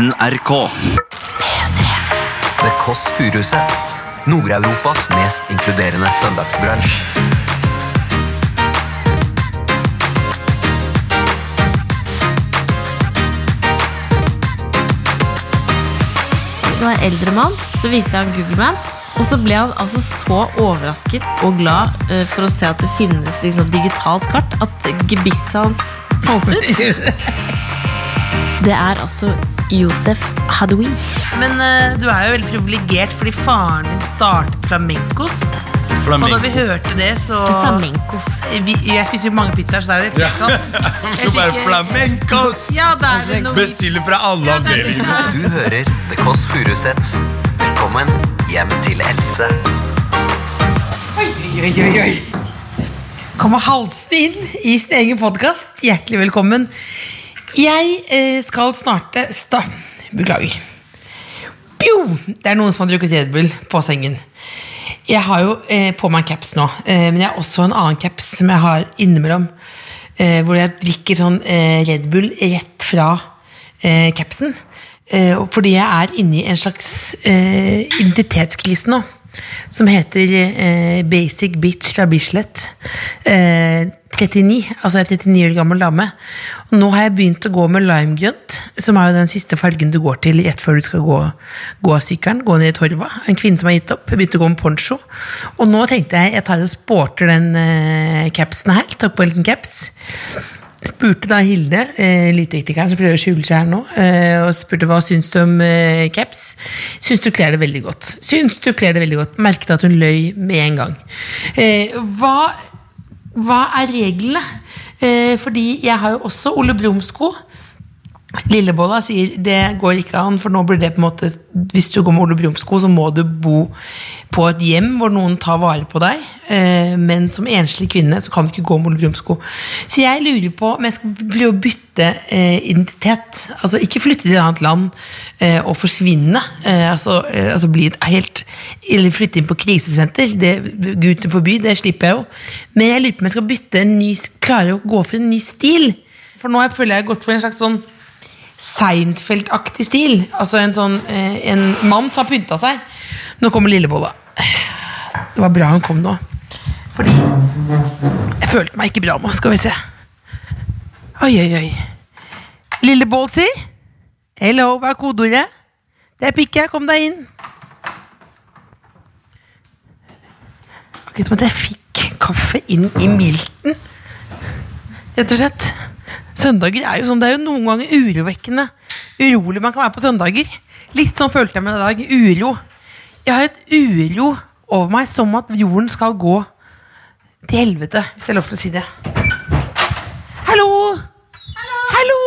NRK. P3. The Kåss Furuseths. Nord-Europas mest inkluderende søndagsbransj. Det var en eldre mann, så viste han Google Maps. Og så ble han altså så overrasket og glad eh, for å se at det finnes liksom, digitalt kart, at gebisset hans falt ut. Det er altså Josef Hadoui. Men uh, du er jo veldig privilegert fordi faren din startet flamencos. Og da vi hørte det, så Flamencos. vi, Jeg spiser jo mange pizzaer, så det er det flertall. Ikke- flamencos! Ja, det er det noe Bestiller fra alle Ja, avdelingene. Du hører The Kåss Furuseths. Velkommen hjem til Else. Oi, oi, oi, oi. Kommer halsende inn i sin egen podkast. Hjertelig velkommen. Jeg eh, skal snart sta... Beklager. Pjo! Det er noen som har drukket Red Bull på sengen. Jeg har jo eh, på meg en caps nå, eh, men jeg har også en annen caps som jeg har innimellom. Eh, hvor jeg drikker sånn eh, Red Bull rett fra eh, capsen. Fordi jeg er inne i en slags identitetskrise nå. Som heter eh, Basic Bitch fra Bislett. Eh, 39, altså jeg er 39 år gammel dame. Og nå har jeg begynt å gå med limegrønt, som er jo den siste fargen du går til rett før du skal gå, gå av sykkelen. Gå ned i torva. En kvinne som har gitt opp. Begynte å gå med poncho. Og nå tenkte jeg jeg tar og sporter den eh, capsen her. Tar på en liten caps. Spurte da Hilde, eh, lydteknikeren som prøver å skjule seg her nå, eh, og spurte hva syns du om eh, caps. Syns du kler det veldig godt. Syns du kler det veldig godt. Merket at hun løy med en gang. Eh, hva, hva er reglene? Eh, fordi jeg har jo også Ole Brumm-sko. Lillebolla sier det går ikke an, for nå blir det på en måte Hvis du går med Ole Brumm-sko, så må du bo på et hjem hvor noen tar vare på deg. Eh, men som enslig kvinne så kan du ikke gå med Ole Brumm-sko. Så jeg lurer på om jeg skal prøve å bytte eh, identitet. Altså ikke flytte til et annet land eh, og forsvinne. Altså, altså bli et helt Eller flytte inn på krisesenter. Det, Gud forby, det slipper jeg jo. Men jeg lurer på om jeg skal bytte en ny klare å gå for en ny stil. For nå føler jeg jeg har gått for en slags sånn Seinfeld-aktig stil. Altså en sånn eh, En mann som har pynta seg. Nå kommer Lillebolla. Det var bra hun kom nå. Fordi jeg følte meg ikke bra nå. Skal vi se. Oi, oi, oi. Lillebollsi? Hello, hva er kodeordet? Det er Pikke. Kom deg inn. Akkurat som at jeg fikk kaffe inn i milten. Rett og slett. Søndager er jo sånn, det er jo noen ganger urovekkende urolig man kan være på søndager. Litt sånn følte jeg meg i dag. Uro. Jeg har et uro over meg som at jorden skal gå til helvete, hvis jeg har lov til å si det. Hallo! Hallo!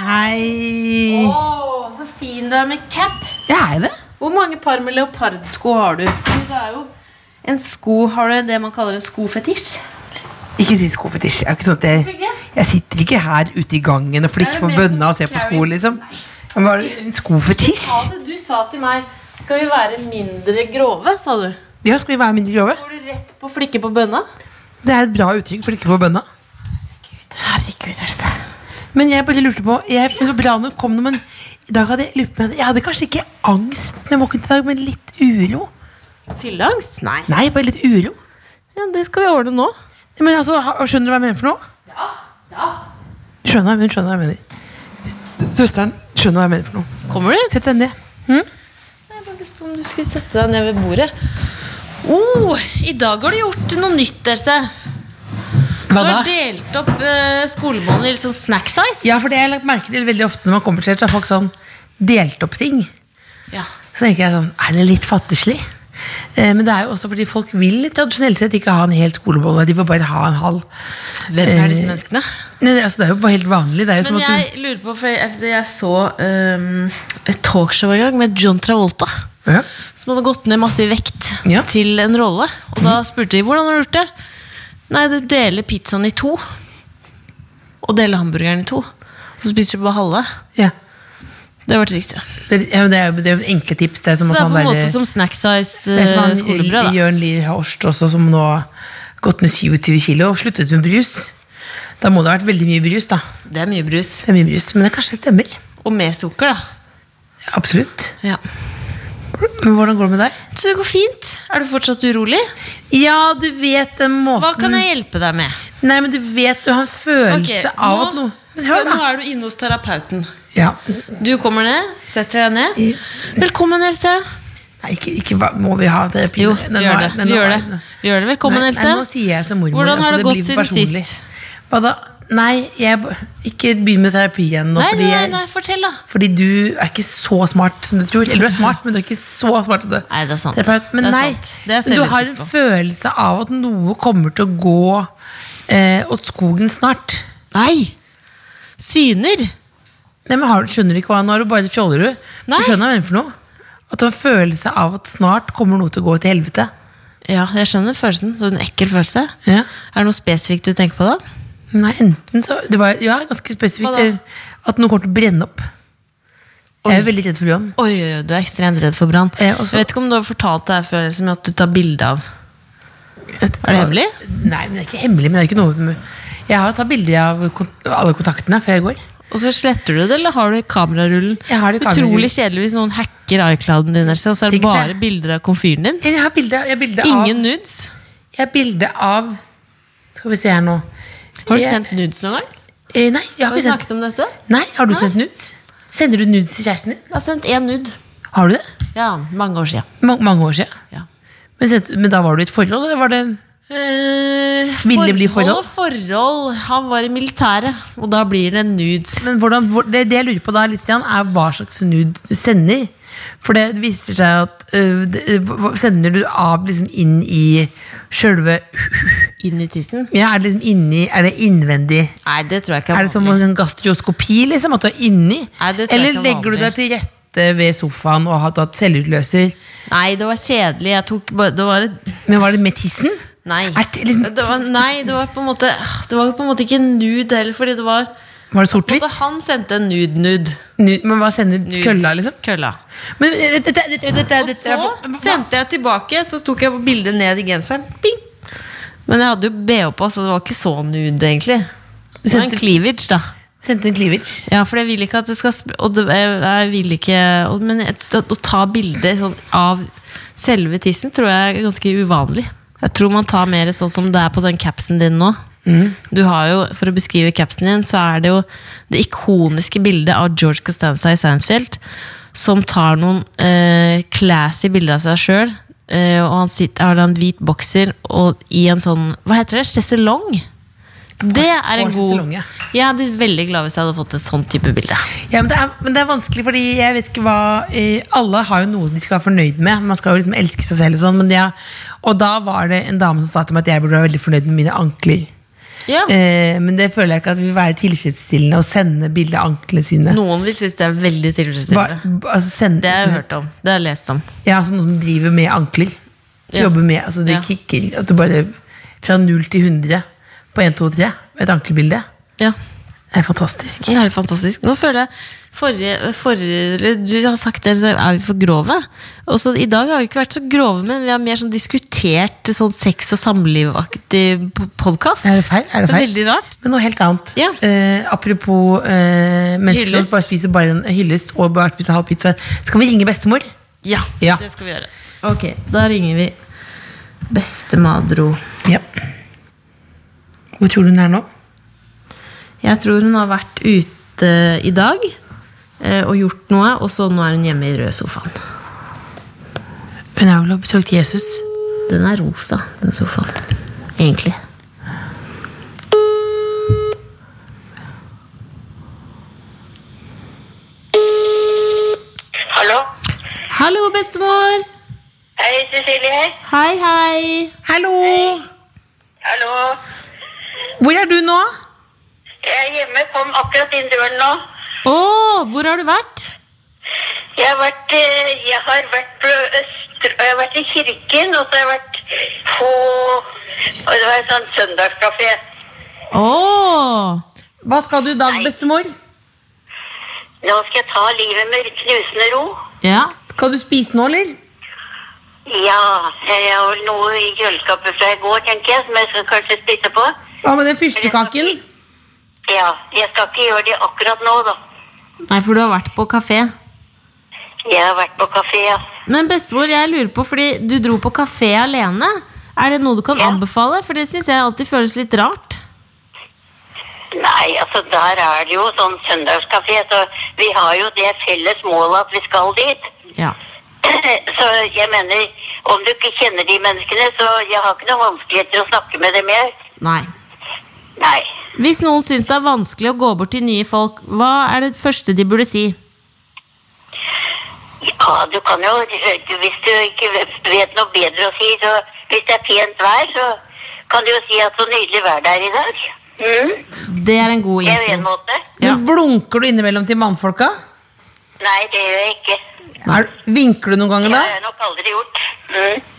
Hei! Å, så fin du er med cap. Jeg er det. Hvor mange par med leopardsko har du? Det er jo en sko Har du det man kaller en skofetisj? Ikke si skofetisj. Jeg, er ikke sånn at jeg, jeg sitter ikke her ute i gangen og flikker på bønna og ser på sko, liksom. Men var det en skofetisj? Du sa til meg Skal vi være mindre grove, sa du. Ja, skal vi være mindre grove? Går du rett på flikke på bønna? Det er et bra uttrykk, flikke på bønna. Herregud, herregud Men jeg bare lurte på Jeg så bra det kom noe, men i dag hadde jeg lurt på Jeg hadde kanskje ikke angst når jeg våknet i dag, men litt uro. Fylleangst? Nei. Nei, bare litt uro. Ja, Det skal vi ordne nå. Men altså, Skjønner du hva jeg mener for noe? Ja. Skjønner, hun skjønner hva jeg mener. Søsteren skjønner hva jeg mener for noe. Kommer du? Sett deg ned. Jeg bare lurte på om du skulle sette deg ned ved bordet. Oh, I dag har du gjort noe nytt, Else. Hva da? Du har delt opp uh, skolemålene i litt sånn snack size. Ja, for det har jeg lagt merke til veldig ofte når man kommer til så har folk sånn delt opp ting. Ja. Så tenker jeg sånn, er det litt fattigslig? Eh, men det er jo også fordi folk vil tradisjonelt sett ikke ha en hel skolebolle. De får bare ha en halv. Hvem er disse menneskene? Nei, det, altså, det er jo bare helt vanlig. Men jeg lurer på, for altså, jeg så um, et talkshow en gang med John Travolta. ja. Som hadde gått ned masse i vekt Ja. til en rolle. Og da spurte de hvordan har du gjort det. Nei, du deler pizzaen i to. Og deler hamburgeren i to. Og så spiser du bare halve. Ja. Det var trikset. Det, ja, det er jo det er enkle tips. Det som Så det er på en der- måte som snack size han skolebrød. Jørn Lier Horst også, som nå har gått ned 27 kilo og sluttet med brus. Da må det ha vært veldig mye brus, da. Det er mye brus. Det er mye brus, Men det kanskje stemmer. Og med sukker, da. Absolutt. Ja. Men hvordan går det med deg? Så det går fint. Er du fortsatt urolig? Ja, du vet den måten Hva kan jeg hjelpe deg med? Nei, men du vet du har en følelse Ok, av at noe Hør, nå er du inne hos terapeuten. Ja. Du kommer ned, setter deg ned. Velkommen, Else. Nei, ikke, ikke må vi ha terapi? Jo, vi gjør det. Vi gjør det. Vi gjør det. Velkommen, nei, Else. Nei, nå sier jeg som mormor. Hvordan har altså, det gått siden sist? Hva da? Nei, jeg ikke begynn med terapi igjen nå. Nei, fordi, nei, nei, fortell, da. fordi du er ikke så smart som du tror. Eller du er smart, men du er ikke så smart. du- Nei, det er sant. Men Det nei, sant. Det men du har en følelse av at noe kommer til å gå eh, åt skogen snart. Nei! Syner. Nei, men har, du- Skjønner du ikke hva nå er du bare fjoller du? Nei. Du skjønner hva jeg for noe? At du har en følelse av at snart kommer noe til å gå til helvete. Ja, jeg skjønner følelsen. Det er en ekkel følelse. Ja. Er det noe spesifikt du tenker på da? Nei, enten så det var, Ja, ganske spesifikt. Eh, At noe kommer til å brenne opp. Jeg er veldig redd for brann. Oi, oi, oi, du er ekstremt redd for brann. Eh, Jeg vet ikke om du har fortalt det her før, liksom, at du tar bilde av Er det hemmelig? Nei, men det er ikke hemmelig. Men det er ikke noe Jeg har tatt bilder av alle kontaktene før jeg går. Og så sletter du det, eller har du kamerarullen? Jeg har det kamerarullen. Utrolig kjedelig hvis noen hacker iClouden din, Else, og så er det Tenk bare det. bilder av komfyren din. Jeg har bilde, jeg har bilde av Ingen nudes. Jeg har bilde av Skal vi se her nå. Har du Jeg- sendt nudes noen gang? Eh, nei, jeg har Har vi sendt snakket om dette? Nei, har du sendt nudes? Sender du nudes til kjæresten din? Jeg har sendt én nude. Har du det? Ja, mange år siden. Ma mange år siden? Ja. Men, sendt, men da var du i et forhold, eller var det Eh, Vil det bli forhold forhold. Han var i militæret, og da blir det nudes. Men hvordan, det, det jeg lurer på da litt, er hva slags nude du sender. For det viser seg at uh, det, Sender du av liksom inn i sjølve Inn i tissen? ja, Er det liksom inni Er det innvendig? Nei, det tror jeg ikke Er det som en gastroskopi, liksom? At du er inni? Nei, det tror jeg Eller er legger du deg til rette ved sofaen og har hatt selvutløser? Nei, det var kjedelig. Jeg tok bare Det var et Men var det med tissen? Nei. Det liksom- det var, nei, det var på en måte Det var på en måte ikke nude heller, fordi det var Var det sort-hvitt? Han sendte en nude-nude. Nude, Men hva sender Nude. kølla, liksom? Kølla. Men det, det, dette, dette, Og så sendte jeg tilbake, så tok jeg bildet ned i genseren. Bing! Men jeg hadde jo BH på, så det var ikke så nude, egentlig. Det var en cleavage, da. Sendte en cleavage. Ja, for jeg vil ikke at det skal Og det, jeg, vil ikke og, Men å, å ta bilde sånn, av selve tissen tror jeg er ganske uvanlig. Jeg tror man tar mer sånn som det er på den capsen din nå. Du har jo, For å beskrive capsen din, så er det jo det ikoniske bildet av George Costanza i Seinfeld, som tar noen eh, classy bilder av seg sjøl. Eh, og han sitter, har en hvit bokser og i en sånn Hva heter det? Chaiselong? Det er en god. Jeg hadde blitt veldig glad hvis jeg hadde fått et sånt type bilde. Ja, men det, er, men det er vanskelig, fordi jeg vet ikke hva eh, Alle har jo noe de skal være fornøyd med. Man skal jo liksom elske seg selv og sånn. Men de og da var det en dame som sa til meg at jeg burde være veldig fornøyd med mine ankler. Ja. Eh, men det føler jeg ikke at vil være tilfredsstillende å sende bilde av anklene sine. Noen vil synes det er veldig tilfredsstillende. ba- altså sende, Det har jeg hørt om. Det har jeg lest om. Ja, altså Noen som driver med ankler. Ja. Jobber med, altså Det Ja. kicker. At du bare fra null til 100 på 1, 2, 3. Et ankelbilde. Ja, Det er fantastisk. det er fantastisk. Nå føler jeg forrige, forrige, Du har sagt det, er vi for grove. Også, I dag har vi ikke vært så grove, men vi har mer sånn diskutert sånn sex- og samlivaktig podkast. Er det feil? Er det feil? Veldig rart. Men noe helt annet. Ja. Eh, apropos eh, mennesker som bare spiser bare en hyllest og bare spiser halv pizza. Skal vi ringe bestemor? Ja, Ja. det skal vi gjøre. Ok, Da ringer vi bestemadro. Ja. Hvor tror du hun er nå? Jeg tror hun har vært ute i dag eh, og gjort noe, og så nå er hun hjemme i rød sofaen. Hun har vel besøkt Jesus. Den er rosa, den sofaen. Egentlig. Hallo? Hallo, bestemor! Hei, Cecilie. Hei, hei! Hallo! Hallo. Hvor er du nå? Jeg er hjemme, kom akkurat inn døren nå. Å, hvor har du vært? Jeg har vært, eh, jeg har vært på Østre, jeg har vært i kirken, og så har jeg vært på og det var en sånn søndagskafé. Å! Hva skal du i dag, bestemor? Nå skal jeg ta livet med knusende ro. Ja. Skal du spise nå, eller? Ja, jeg har vel noe i kjøleskapet fra i går, tenker jeg, som jeg skal kanskje spise på. Hva med den fyrstekaken? Ja, jeg skal ikke gjøre det akkurat nå, da. Nei, for du har vært på kafé. Jeg har vært på kafé, ja. Men bestemor, jeg lurer på, fordi du dro på kafé alene. Er det noe du kan Ja. anbefale? For det syns jeg alltid føles litt rart. Nei, altså der er det jo sånn søndagskafé, så vi har jo det felles målet at vi skal dit. Ja. Så jeg mener, om du ikke kjenner de menneskene, så jeg har ikke noe vanskeligheter å snakke med dem mer. Nei. Nei. Hvis noen syns det er vanskelig å gå bort til nye folk, hva er det første de burde si? Ja, du kan jo, hvis du ikke vet noe bedre å si, så hvis det er pent vær, så kan du jo si at så nydelig vær det er i dag. Mm. Det er en god Det er en måte. Ja. Men Blunker du innimellom til mannfolka? Nei, det gjør jeg ikke. Er, vinker du noen ganger Det da? har jeg nok aldri gjort. Mm.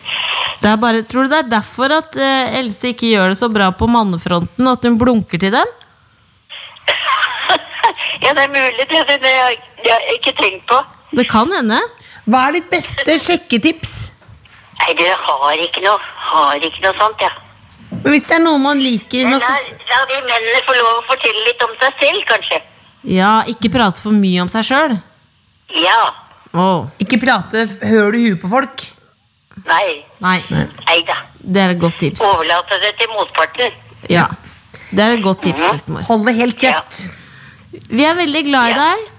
Det er bare, tror du det er derfor at eh, Else ikke gjør det så bra på mannefronten? At hun blunker til dem? ja, det er mulig. Det, det, det har jeg- har jeg ikke tenkt på. Det kan hende. Hva er ditt beste sjekketips? Nei, du har ikke noe, har ikke noe sånt, ja. Men Hvis det er noe man liker Men la, la de mennene få lov å fortelle litt om seg selv, kanskje. Ja, ikke prate for mye om seg sjøl. Ja. Oh, Ikke prate høl i huet på folk. Nei. nei, Nei da. det er et godt tips. Overlate det til motparten. Ja, Det er et godt tips, bestemor. Hold det helt kjeft. Vi er veldig glad i Ja. deg.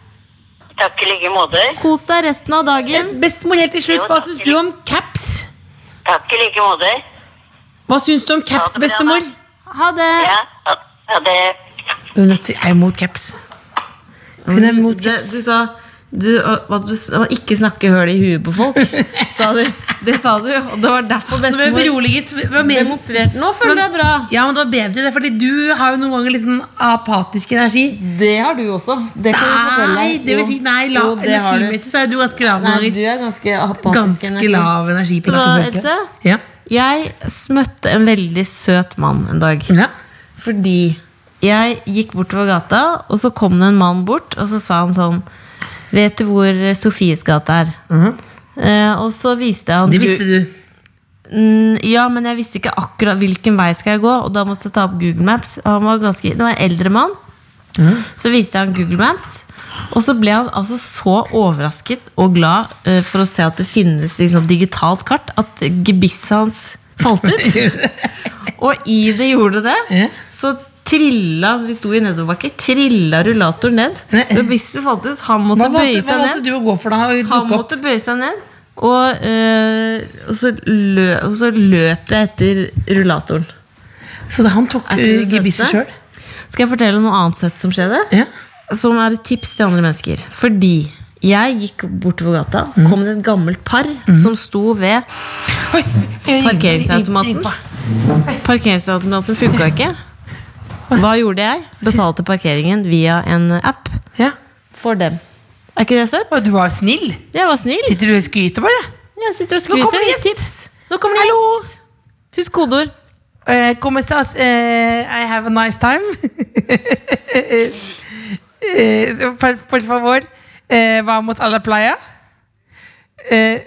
Takk i like måte. Kos deg resten av dagen. Bestemor, helt til slutt, hva syns du om caps? Takk i like måte. Hva syns du om caps, Ha det bra, bestemor? da. Ha det. Ja, ha- ha det. Hun er imot caps. Hun er imot caps. caps. du sa du, at du ikke snakke høl i huet på folk. Sa du. Det sa du, og det var derfor Nå ble bestemor beroliget. Demonstrerte. Nå føler jeg deg bra. Ja, men det var bedre det, fordi du har jo noen ganger litt liksom apatisk energi. Det har du også. Det kan jeg fortelle Nei, det vil si, nei, la, Jo, det har du. energimessig så er du ganske lav Nei, du er ganske apatisk. Ganske energi. lav energi på hva, dette. Else? Ja. Jeg smøtte en veldig søt mann en dag. ja. Fordi jeg gikk bortover gata, og så kom det en mann bort, og så sa han sånn Vet du hvor Sofies gate er? eh, og så viste han. Det visste du. Mm, Ja, men jeg visste ikke akkurat hvilken vei skal jeg gå, og da måtte jeg ta opp Google Maps. Han var ganske, det var en eldre mann. Så viste han Google Maps, og så ble han altså så overrasket og glad eh, for å se at det finnes liksom, digitalt kart, at gebisset hans falt ut. og i det gjorde det, så trilla Vi sto i nedoverbakke, trilla rullator ned. Hvis falt ut. Han måtte Hva bøye seg ned. da? Han måtte bøye seg ned. Og, øh, og, så lø, og så løp jeg etter rullatoren. Så da han tok uh, gebisset sjøl? Skal jeg fortelle noe annet søtt som skjedde? Ja. Som er et tips til andre mennesker. Fordi jeg gikk bortover gata, Mm. kom det et gammelt par som sto ved Oi, Parkeringsautomaten. Parkeringsautomaten. funka ikke. Hva gjorde jeg? Betalte parkeringen via en app Ja. for dem. Er ikke det søtt? Du var snill. Jeg var snill. Sitter du og skryter bare? Jeg sitter og Nå kommer det gjest. Tips. Nå kommer det gjest. Husk kodeord. Eh, ¿Cómo stas Eh, I have a nice time. Eh, por, por favor, eh, vamos a la playa. Eh,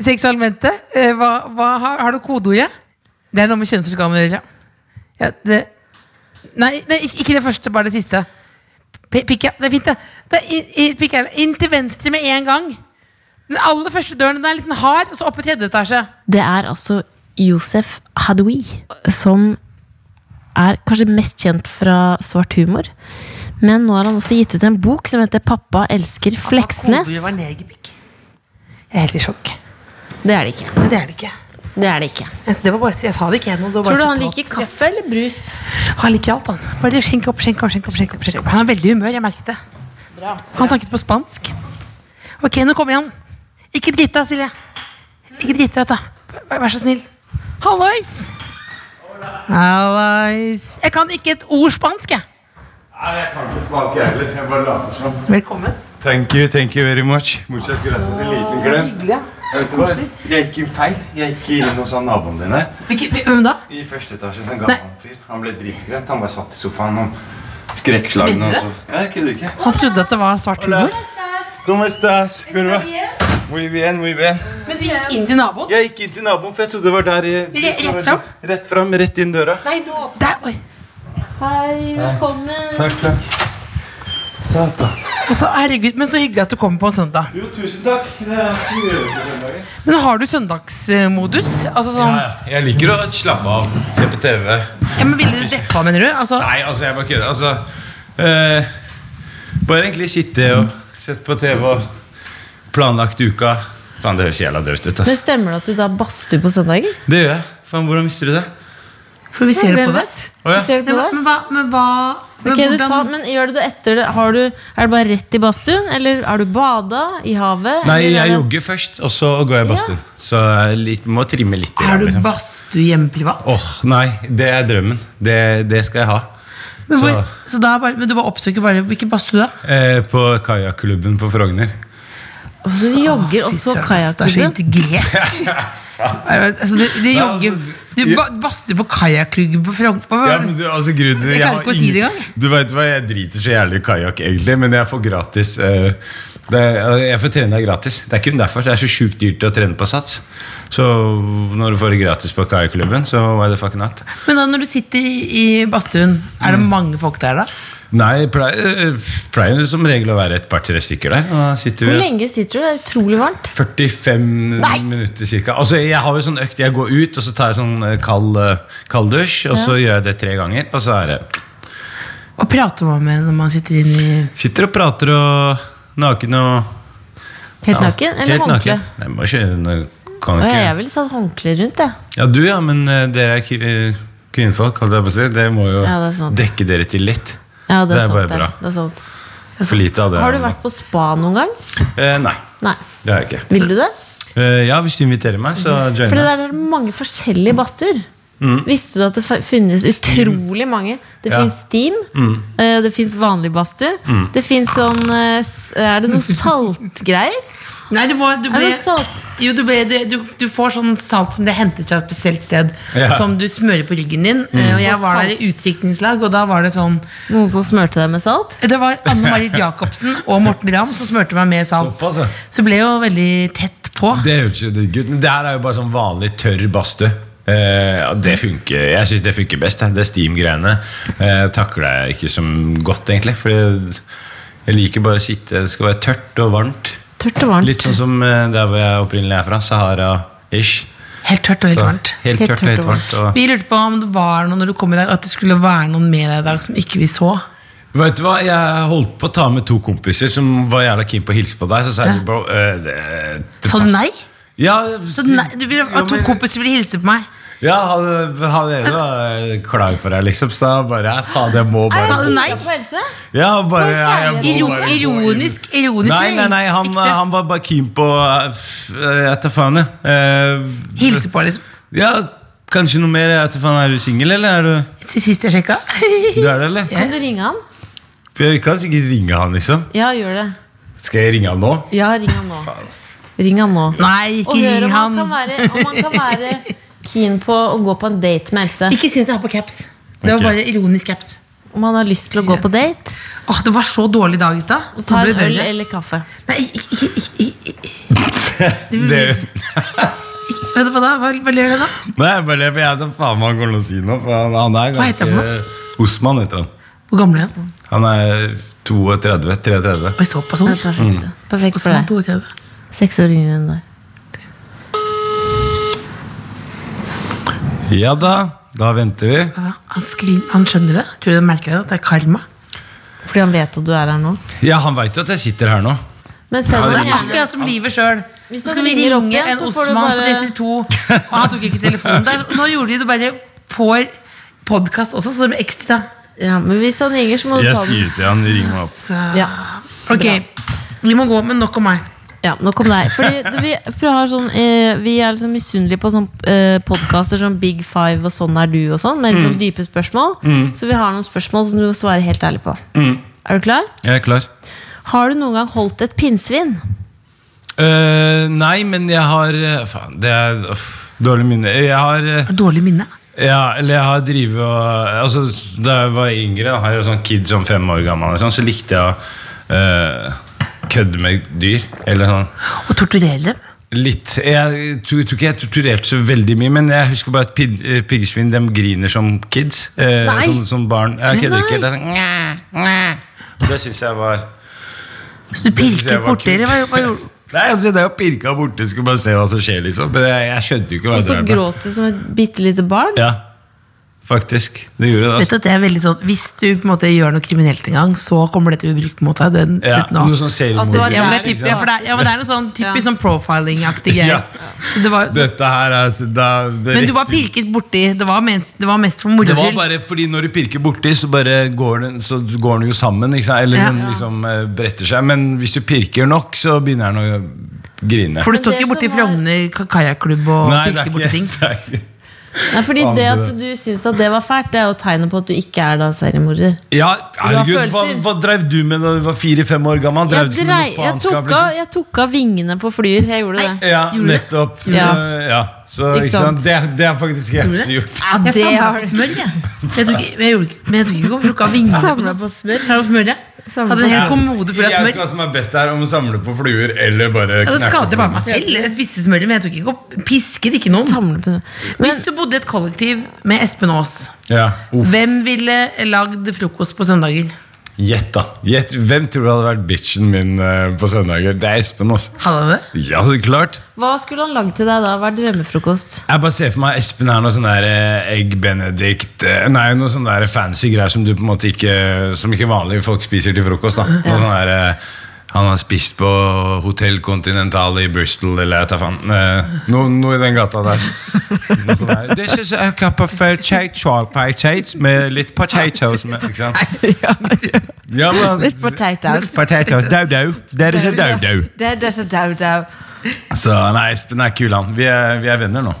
seksualmente. Eh, hva, hva har, har du kodeordet? Det er noe med kjønnsorganer å gjøre. Ja, det, nei, nei, ikke det første, bare det siste. Pikk, ja. Det er fint, det. det er, i- i- pikk. Inn til venstre med en gang. Den aller første døren den er litt sånn hard, og så opp i tredje etasje. Det er altså Josef Hadoui, som er kanskje mest kjent fra svart humor. Men nå har han også gitt ut en bok som heter 'Pappa elsker Fleksnes'. Altså. Jeg er helt i sjokk. Det er det ikke. Det er det ikke. Det er det ikke. Altså, det var bare, jeg sa det ikke ennå. Tror du han liker kaffe eller brus? Han liker alt, han. Bare skjenk opp, skjenk opp, skjenk opp. skjenk opp, skjenk opp. Han har veldig humør, jeg merket det. Han snakket på spansk. Ok, nå kommer han. Ikke dritt deg, Silje. Ikke ut, da. Vær, vær så snill. Hallois! Hallois. Jeg kan ikke et ord spansk, jeg. Nei, jeg kan ikke spansk jeg heller. Jeg bare later som. Velkommen. Thank you, thank you very much. Muchas gracias. En liten klem. Vet du hva? Jeg gikk inn feil. Jeg gikk inn hos han naboen dine. Hvilke- Hvem da? I første etasje. En gammel fyr. Han ble dritskremt. Han bare satt i sofaen og skrekkslagen. Og så. Ja, jeg kødder ikke. Han trodde at det var svart humor. ¿Cómo estás? det? Muy bien, muy bien. Men du gikk inn til naboen? Jeg gikk inn til naboen, for jeg trodde det var der i Rett- rett fram? Rett fram, rett inn døra. Der, oi. Hei, velkommen. Takk, takk. Søt, da. Altså, herregud, Men så hyggelig at du kommer på en søndag. Jo, tusen takk. Men har du søndagsmodus? Altså sånn, Ja, ja. Jeg liker å slappe av, se på TV. ja, men Ville du deppa, mener du? Altså, Nei, altså, jeg bare kødder. Altså, eh, bare egentlig sitte og sette på TV og planlagt uka. Faen, det høres jævla dødt ut. Men. Stemmer det at du da badstuer på søndager? Det gjør jeg. Faen, hvordan visste du det? For vi ser det på deg. Oh, ja. Vi ser det Men, hva- men hva, men hva men Ok, du tar, men gjør du det etter det? Har du, er det bare rett i badstuen? Eller har du bada i havet? Nei, eller jeg jogger først, og så går jeg i badstuen. Så jeg litt, må trimme litt. Har du liksom. badstue hjemme privat? Åh, nei, det er drømmen. Det, det skal jeg ha. men, hvor, så da er bare, men du bare oppsøker bare Hvilken badstue da? eh, på kajakklubben på Frogner. Og så jogger, også kajakklubben? så Du er så integrert. altså, du, du jogger altså, Du jeg- ba- baster på kajakklubben på Frogner? Ja, men du, altså grunnen Jeg klarer har ikke å si det engang. Du vet hva, Jeg driter så jævlig i kajakk, egentlig, men jeg får gratis. uh, det, er- jeg får trene deg gratis. Det er kun derfor. Det er så sjukt dyrt å trene på Sats. Så når du får det gratis på kajakklubben, så why the fuck not? Men da når du sitter i, i badstuen, er det Mm. mange folk der da? Nei, det pleier, eh, pleier som regel å være et par-tre stykker der. Hvor lenge sitter du? Det er utrolig varmt. 45 Nei! minutter cirka. Altså, jeg har jo sånn økt. Jeg går ut, og så tar jeg sånn eh, kald, eh, kald dusj, og så gjør jeg det tre ganger, og så er det Hva prater man med når man sitter inni Sitter og prater og naken og Helt Ja, naken? Eller helt håndkle? naken. Nei, nå kan ikke. ja, jeg ville satt håndkle rundt, jeg. Ja, du ja, men eh, dere er eh, kvinnfolk, holdt jeg på å si. Det må jo Ja, det dekke dere til litt. Ja, det er, Det er sant, bare det. bra. Det er sant. For lite av det. Har du vært på spa noen gang? Eh, nei, Nei. det har jeg ikke. Vil du det? Eh, ja, hvis du inviterer meg, så For det der er mange forskjellige badstuer. Mm. Visste du at det finnes utrolig mange? Det Ja. Mm. fins steam, mm. det fins vanlig badstue. Det fins sånn eh, Er det noe saltgreier? Nei, du, må, du, Er det salt? jo, du, ble, det- du, du får sånn salt som det er hentet fra et spesielt sted, Ja. som du smører på ryggen din. Mm. Og jeg var der i salt. utdrikningslag, og da var det sånn Noen som smurte deg med salt? Det var Anne Marit Jacobsen og Morten Ramm som smurte meg med salt. Såpass, ja. Så ble jo veldig tett på. Det er jo digg ut. Men det her er jo bare sånn vanlig tørr badstue. Eh, ja, det funker, jeg syns det funker best. Det steam-greiene eh, takler jeg ikke som godt, egentlig. For jeg liker bare å sitte Det skal være tørt og varmt. Tørt og varmt. Litt sånn som eh, der hvor jeg opprinnelig er fra. Sahara-ish. Helt tørt og helt varmt. Helt Helt tørt og tørt helt og varmt. Og, Vi lurte på om det var noe når du kom i dag At det skulle være noen med deg i dag som ikke vi så. vet du hva, Jeg holdt på å ta med to kompiser som var jævla keen på å hilse på deg. Så sa jeg bro eh, det, det du nei? Ja, Så nei, du vil, at to men- kompiser ville hilse på meg? Ja, hadde, han jeg var klar for deg, liksom. Så da bare Faen, jeg må Sa bare du nei? På helse? Ja, bare ja, jeg må Iro, bare gå inn. ironisk, ironisk Nei, nei, nei, han, han var bare keen på eh, Jeg tar faen, jeg. Eh, Hilse på, liksom. Ja, kanskje noe mer. Jeg tar faen, Er du singel, eller er du Sist jeg sjekka. Du er det, eller? Kan du ringe han? Vi kan sikkert ringe han, liksom. Ja, gjør det. Skal jeg ringe han nå? Ja, ring han nå. Ring han nå. Nei, Og ikke hør ring om han han. kan være, om han kan være keen på å gå på en date med Else. Ikke si at jeg har på caps. Det var bare ironisk caps. Om han har lyst til å gå på date. Åh, Det var så dårlig dag i stad. Ta en øl eller kaffe. Nei, ikke, ikke, ikke, ikke, hva da? Hva, hva gjør du da? nei, jeg bare for Jeg vet da faen hva han kommer til å si nå. Han, han er Hva heter han Osman heter han. Hvor gammel er han? Han er 32. 33. Oi, såpass ung. er perfekt. Mm. Perfekt for deg. 32. Seks år yngre enn deg. Ja da, da venter vi. Ja, Han, han skjønner det? Tror du han merker det? At det er karma? Fordi han vet at du er her nå. Ja, han veit jo at jeg sitter her nå. Men selv Ja, Det han er gjerne akkurat som livet sjøl. Hvis Så skal vi ringer opp ringe igjen, en så får du Osman bare- på 32, og han tok ikke telefonen. Der. Nå gjorde de det bare på podkast også, så det ble ekstra. Ja, men hvis han ringer, så må du Jeg ta den. skriver til han, ring meg opp. Så. Ja. Ok, vi må gå, men nok om meg. Ja, nok om deg. Fordi vi, sånn, eh, vi er liksom misunnelige på sånn, eh, podkaster som Big Five og Sånn er du og sånn, med liksom dype spørsmål. Så vi har noen spørsmål som du må svare helt ærlig på. Er du klar? Jeg er klar. Har du noen gang holdt et pinnsvin? Uh, nei, men jeg har eh, Faen, det er uff, dårlig minne. Jeg har eh, Dårlig minne. Ja, eller jeg har drivet og altså, Da jeg var yngre, da, jeg var sånn kid som fem år gammel, sånn, så likte jeg å eh, kødde med dyr. Eller sånn Og torturere dem. litt Jeg tror, tror ikke jeg torturerte så veldig mye, men jeg husker bare at eh, piggsvin griner som kids. Eh, som, som barn. Jeg kødder ikke. Det er sånn. Det syns jeg var Så du pirket borti, dem? hva, hva gjorde? Nei, altså Det er jo pirka borte, skulle bare se hva som skjer, liksom. Men jeg, jeg skjønte jo ikke hva Og så gråt du som et bitte lite barn. Ja, faktisk. Det gjorde det. Vet du altså at det er veldig sånn Hvis du på en måte gjør noe kriminelt en gang, så kommer det til å bli brukt mot deg. Den, Ja, nå. noe sånn Altså, det var Ja, men det er, typ, ja, for det er, ja, men det er noe sånn typisk Ja. sånn profiling-aktig greier. Ja. Så det var, så, Dette her er altså, da, det men du var pirket borti. Det var, ment, det var mest for moro Det var bare fordi når du pirker borti, så bare går den, så går den jo sammen. Ikke sant? Eller Ja. den liksom eh, bretter seg. Men hvis du pirker nok, så begynner den å grine. For du står ikke borti Frogner ka- kajakklubb og er pirker borti ting. det er ikke Nei, fordi det det- at du syns at det var fælt, det er jo tegnet på at du ikke er da seriemorder. Ja, herregud, hva, hva drev du med da du var fire-fem år gammel? Drev Jeg, du med noe jeg, tok av, jeg tok av vingene på flyer. Jeg gjorde det. Ja, Gjorde nettopp. det? Ja. Eh, ja. Så, Ikke ikke sant? sant? Det, det har faktisk jeg også gjort. Ja, Jeg det samla har på smør, jeg. Men jeg tok ikke- men jeg ikke- Men jeg tok ikke om plukka vingene på smør. Samla du smør, ja. Hadde en hel kommode full av Jeg vet hva som er best her, om å samle på fluer eller bare Ja, det skader bare meg selv. Jeg spiste smøret, men jeg tok ikke opp pisket ikke noen. Samle på Hvis du bodde i et kollektiv med Espen Aas, Ja. Hvem ville lagd frokost på søndager? Gjett, da. Gjett. Hvem tror du hadde vært bitchen min eh, på søndager? Det er Espen. altså Hadde han det? Ja, det er klart. Hva skulle han lagd til deg da? Hva er drømmefrokost? Jeg bare ser for meg Espen er noe sånn der eh, egg benedict eh, Nei, noe sånn der fancy greier som du på en måte ikke Som ikke vanlige folk spiser til frokost. da Noe sånn der, eh, Han har spist på Hotel Continental i Bristol, eller jeg tar faen. Eh, Noe, noe i den gata der. This is a cup of charcoal potatoes med litt potatoes med, Ikke sant? Ja, men, Litt potatoes. Potatoes, Dodo. There is a dodo. There det er så dau, dau. Så nei, Espen er kul, han. Vi er, vi er venner nå.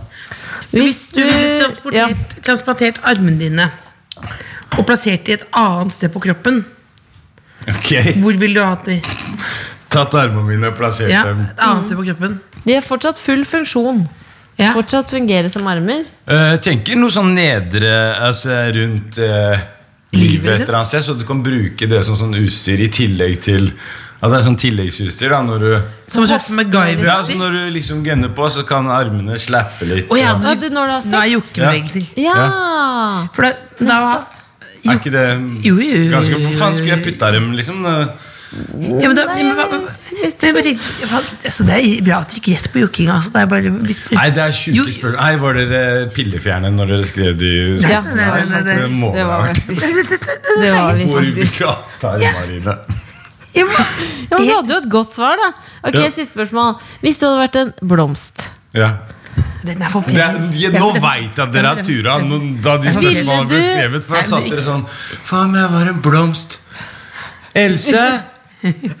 Hvis Du ville ja. transportert, armene dine og plassert de et annet sted på kroppen, Ok hvor ville du hatt de? Tatt armene mine og plassert Ja, dem. et annet på kroppen. De har fortsatt full funksjon. Ja. Fortsatt fungerer som armer. Eh, tenker noe sånn nedre Altså rundt uh, Livet, livet et liksom? eller annet sted, så du kan bruke det som sånn utstyr i tillegg til At det er sånn tilleggsutstyr. da Når du, Som en slags MacGyver. ja, så når du liksom gunner på, så kan armene slappe litt. Oh, ja, du, når du har Nå er sex. Ja. Ja! For da, da er ikke det Jo, jo, jo, ganske Hvor faen skulle jeg putta dem, liksom? Ja, men da, men, hva- men jeg bare tenkte, altså, Det er bra at du ikke rett på jukkinga. Altså. Det er bare, hvis, Nei, det er sjuke spørsmål. Nei, Var dere pillefjerne når dere skrev de Ja. Nei, det, nei, nei. Det må Det var Det var vi Hvor faktisk. gata er Marine? Ja, men- Ja, men Du hadde jo et godt svar, da. Ok, Ja. Siste spørsmål. Hvis du hadde vært en blomst, Ja. Den er for Det, er- jeg, nå veit jeg at dere har tura da de spørsmålene ble skrevet. For da satt dere sånn Faen, jeg var en blomst. Else!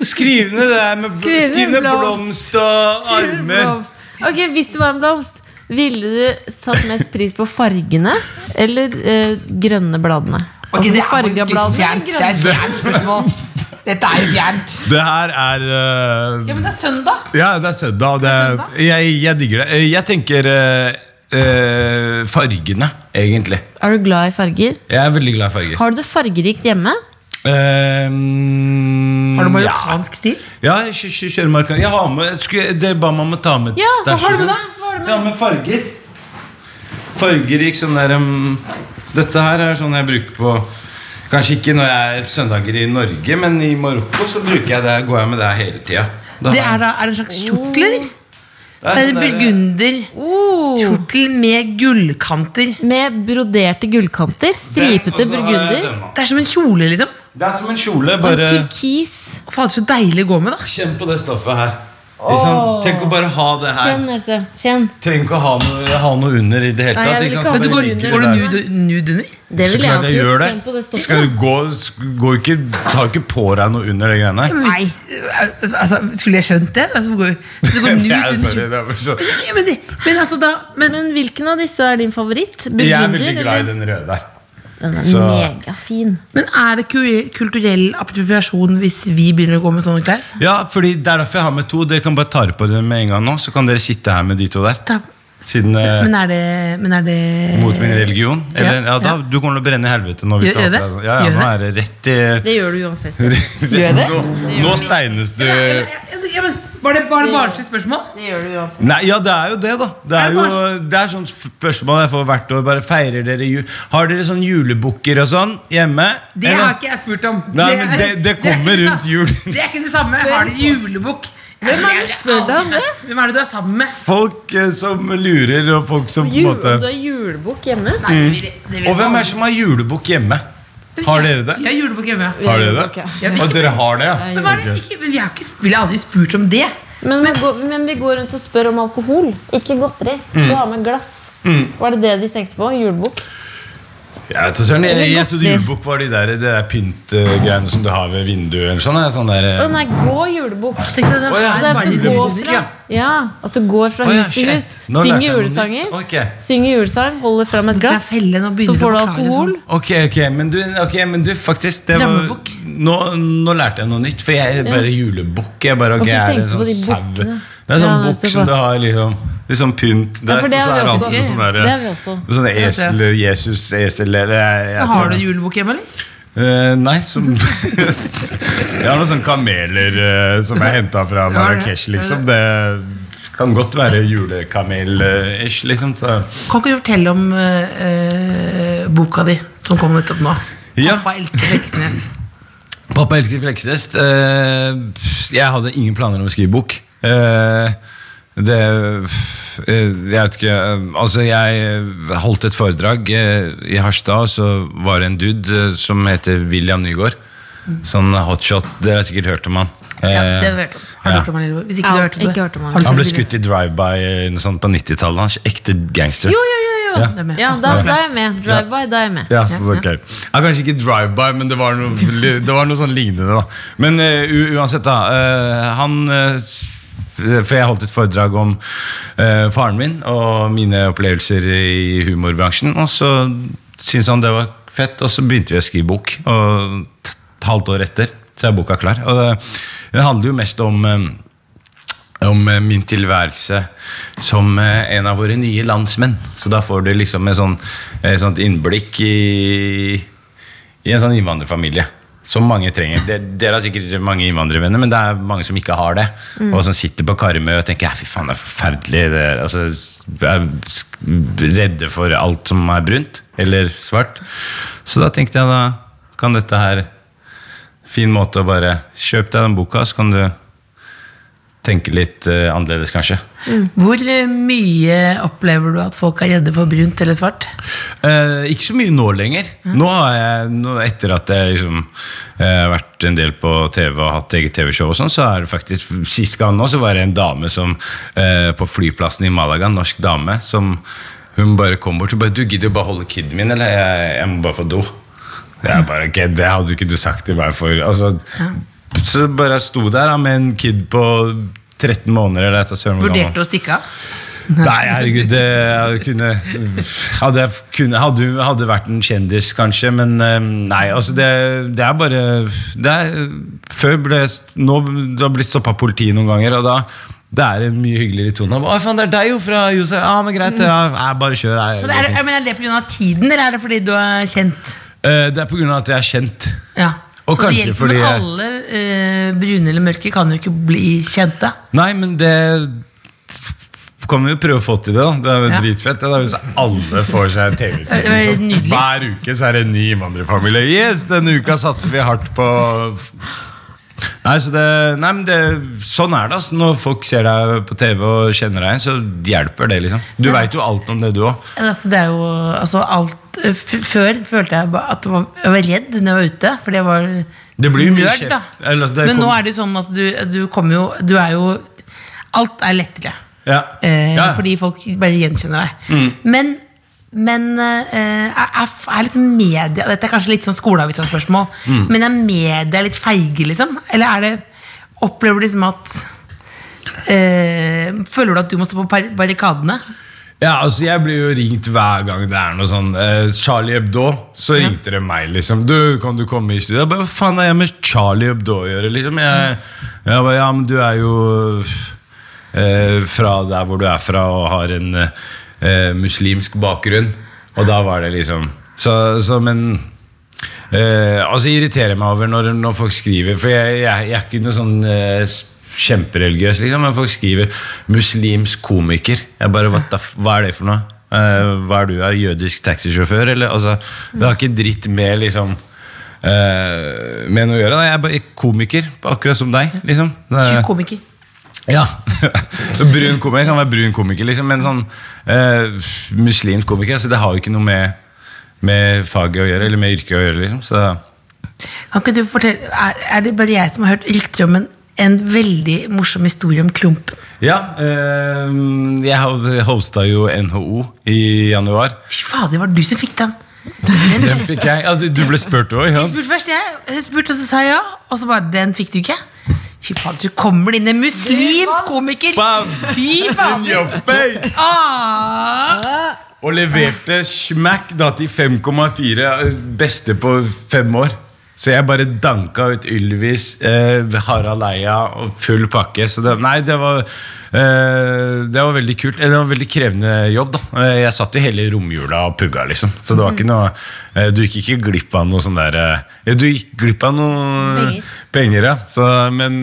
Skriv ned det med Skriv ned blomst. blomst og armer. Blomst. Ok, Hvis du var en blomst, ville du satt mest pris på fargene eller eh, grønne bladene? Ok, altså det er farga faktisk Det er et fjernt spørsmål. Dette er jo fjernt. Det her er uh, Ja, men det er søndag. Ja, det er søndag. og Det er, jeg, jeg digger det. Eh, Jeg tenker uh, fargene, egentlig. Er du glad i farger? Jeg er veldig glad i farger. Har du det fargerikt hjemme? Um, Har du ja. marokkansk stil? Ja, jeg kjø- kjø- kjører marokkansk. Jeg har med, skulle, det ba meg om å ta med ja, Ja, hva har du med da? Har du med? Ja, med farger. Fargerik sånn der um, Dette her er sånn jeg bruker på Kanskje ikke når jeg er søndager i Norge, men i Marokko så bruker jeg det, går jeg med det hele tida. Det er, da, er det en slags kjortel, eller? Det er en der- burgunderkjortel Oh, med gullkanter. med broderte gullkanter. Stripete jeg burgunder. Det er som en kjole, liksom. Det er som en kjole. bare... En turkis. Fader, så deilig å gå med, da. kjenn på det stoffet her. Sant? Tenk å bare ha det her. Kjenn, Else. Kjenn. Trenger ikke å ha noe, ha noe under i det hele tatt. ikke sant? Men du går, under, går du nude, nude under? Det vil jeg alltid gjort. Kjenn på det stoffet. Skal du gå, gå ikke, Ta ikke på deg noe under det greiene der. Nei, altså, Skulle jeg skjønt det? Altså, går, skal du gå nude under sorry, det var så- men, men altså da men, Men hvilken av disse er din favoritt? Jeg er veldig glad i den røde der. Den er Så- megafin. men er det kulturell appropriasjon hvis vi begynner å gå med sånne klær? Ja, fordi Det er derfor jeg har med to. Dere kan bare ta på dem med en gang nå. Så kan dere sitte her med de to der. Siden eh, men er det, men er det Mot min religion. Eller, ja, da, ja. Du kommer til å brenne i helvete nå. Gjør- gjør det? Ja, ja, Gjør nå det? er det rett i Det gjør du uansett. Gjør det? Nå, nå steines du ja, ja, men, Var det bare barnslig spørsmål? Det gjør du uansett. Nei, ja, det er jo det, da. Det Er er det jo det er sånn spørsmål jeg får hvert år. Bare Feirer dere jul? Har dere sånn julebukker og sånn hjemme? Det Eller? har ikke jeg spurt om. Nei, er- men det- det er kommer det rundt jul. Det er ikke det samme. Har dere julebukk? Hvem er det spør deg om det? Hvem er det du er sammen med? Folk eh, som lurer, og folk som på en måte du har julebukk hjemme? Nei, det vil, det vil Og hvem er det som har julebukk hjemme? Har dere det? Vi har julebukk hjemme. Har dere det? Ja, vi- Og dere har det, ja? Men, hva er det? Ikke, men vi har ikke vi har aldri spurt om det. Men, vi går, men vi går rundt og spør om alkohol, ikke godteri. Mm. Du har med glass. Var det det de tenkte på? Julebukk? Jeg, vet, ikke, Søren, jeg, jeg trodde julebukk var de der, det der pyntgreiene som du har ved vinduet. Eller sånn, sånn der, oh, nei, gå julebukk. Det ja. Det er at du går fra, ja. ja, at du går fra oh, ja, hus til hus. Synger julesanger. Okay. Synger julesang, holder fram et glass. Så får du forklare alkohol. sånn. Ok, ok, men du, okay, men du faktisk det var. Nå, nå lærte jeg noe nytt. For jeg er bare julebukk. Jeg bare, okay, Hvorfor er en sånn sau? Det er sånn Ja, bukk som du har liksom Litt sånn pynt Ja, det så har er vi det også. alltid sånn der- Det har vi også. Sånne esel, Jesus, esel eller jeg, jeg Har du julebukk hjemme, eller? Uh, nei, som Jeg har noen sånne kameler uh, som jeg henta fra. Marrakech, liksom. Det kan godt være julekamel-ish, liksom. Så. Kan ikke du fortelle om eh, boka di som kom nettopp nå? Ja. Pappa elsker Fleksnes. Pappa elsker Fleksnes. Eh, jeg hadde ingen planer om å skrive bok. Eh, det eh, Jeg vet ikke Altså, jeg holdt et foredrag i Harstad, og så var det en dude som heter William Nygaard. Sånn hotshot. Dere har sikkert hørt om han. Ja, det har vi hørt om. Har du ja. hørt om han, Hvis ikke Ja, du har hørt om det. hørt om han. Han ble skutt i drive-by på 90-tallet. Han er Ekte gangster. Jo, jo, jo! Ja. Ja, da, da er jeg med. Drive-by, da er jeg med. Ja, så okay. ja, Kanskje ikke drive-by, men det var noe, det var noe sånn lignende. da Men uh, uansett, da. Uh, han uh, For jeg holdt et foredrag om eh, faren min og mine opplevelser i humorbransjen. Og så syntes han det var fett, og så begynte vi å skrive bok. Og et halvt år etter så er boka klar. Og det, det handler jo mest om eh, om eh, min tilværelse som eh, en av våre nye landsmenn. Så da får du liksom et sånn, et sånt innblikk i, i en sånn innvandrerfamilie. Som mange trenger. Dere har sikkert mange innvandrervenner, men det er mange som ikke har det. Og som sitter på Karmøy og tenker fy faen, det er forferdelig. Det er, altså, er redde for alt som er brunt eller svart. Så da tenkte jeg da kan dette her Fin måte å bare kjøpe deg den boka, så kan du tenke litt uh, annerledes, kanskje. Hvor eh, mye opplever du at folk er redde for brunt eller svart? Uh, ikke så mye nå lenger. Nå har jeg, nå, Etter at jeg liksom, eh, har vært en del på TV og hatt eget TV-show, og sånn, så er det faktisk Sist gang nå så var det en dame som uh, på flyplassen i Malaga, en norsk dame, som hun bare kom bort og bare 'Du gidder jo bare holde kiden min, eller? Jeg, jeg må bare få do'. Jeg bare, ok, Det hadde ikke du sagt til meg for altså, Så bare jeg sto der da, med en kid på 13 måneder. Eller etter søren. Vurderte å stikke av? Nei, herregud, det jeg kunne Hadde jeg kunne, hadde, hadde vært en kjendis, kanskje, men eh, nei, altså det, det er bare det er, Før ble Nå det har blitt stoppa politiet noen ganger, og da det er en mye hyggeligere tone. Å, faen, det er deg jo fra USA! Ja, men greit, ja, jeg bare kjør. Jeg, Så det er, men er det pga. tiden, eller er det fordi du er kjent? Eh, det er av at jeg er kjent. Ja. Og så det hjelper fordi med alle eh, brune eller mørke kan jo ikke bli kjente. Nei, men det kan vi jo prøve å få til det. da Det er jo Ja. dritfett. Det er hvis alle får seg TV-tid. Hver uke så er det en ny innvandrerfamilie. Yes, denne uka satser vi hardt på Nei, så det, nei, men det, Sånn er det. altså Når folk ser deg på TV og kjenner deg igjen, så hjelper det. liksom Du veit jo alt om det, du òg. Altså, det er jo altså, alt Før følte jeg at jeg var, jeg var redd når jeg var ute, for jeg var nerd. da Eller, altså, det Men nå er det jo sånn at du, du kommer jo Du er jo Alt er lettere. Ja. Eh, Ja. Fordi folk bare gjenkjenner deg. Men, men eh, er, er, liksom media Dette er kanskje litt sånn skoleavisa-spørsmål, men er media litt feige, liksom? Eller er det Opplever du liksom at eh, Føler du at du må stå på barrikadene? Ja, altså Jeg blir jo ringt hver gang det er noe sånn eh, Charlie Hebdo. Så ringte det meg, liksom. Du, kan du komme i studio? Jeg bare, Hva faen har jeg med Charlie Hebdo å gjøre? liksom Jeg, jeg bare, Ja, men du er jo eh, fra der hvor du er fra og har en eh, muslimsk bakgrunn. Og da var det liksom Så, så men Eh, altså irriterer meg over når, når folk skriver For jeg, jeg, jeg er ikke noe sånn eh, kjempereligiøs, liksom. Men folk skriver 'muslimsk komiker'. Jeg bare, Hva er det for noe? Eh, hva er du? Er jødisk taxisjåfør? Eller, altså, det har ikke dritt med liksom eh, med noe å gjøre. da. Jeg er bare komiker, akkurat som deg. liksom Tjukk komiker. ja. brun komiker kan være brun komiker, liksom, men sånn eh, muslimsk komiker altså, det har jo ikke noe med, med faget å gjøre, eller med yrket å gjøre. liksom Så Kan ikke du fortelle, er, er det bare jeg som har hørt rykter om en, en veldig morsom historie om Klumpen? Ja, eh, jeg ho- hosta jo NHO i januar. Fy fader, det var du som fikk den. Den fikk jeg. Altså, du, ble spurt òg? Ja. Jeg spurte først, jeg. jeg spurte, og så sa jeg ja. Og så bare, den fikk du ikke. Fy fader, så kommer det inn en muslimsk komiker. Bam! Fy In fader. your face! Ah. Og leverte smack da til 5,4. Beste på fem år. Så jeg bare danka ut Ylvis, eh, Harald Eia og full pakke. Så det, nei, det var eh, Det var veldig kult. Eh, Det var veldig krevende jobb. da Eh, Jeg satt jo hele romjula og pugga, liksom. Så det var ikke noe eh, Du gikk ikke glipp av noe sånn der eh, Du gikk glipp av noe Penger. penger ja. Så, men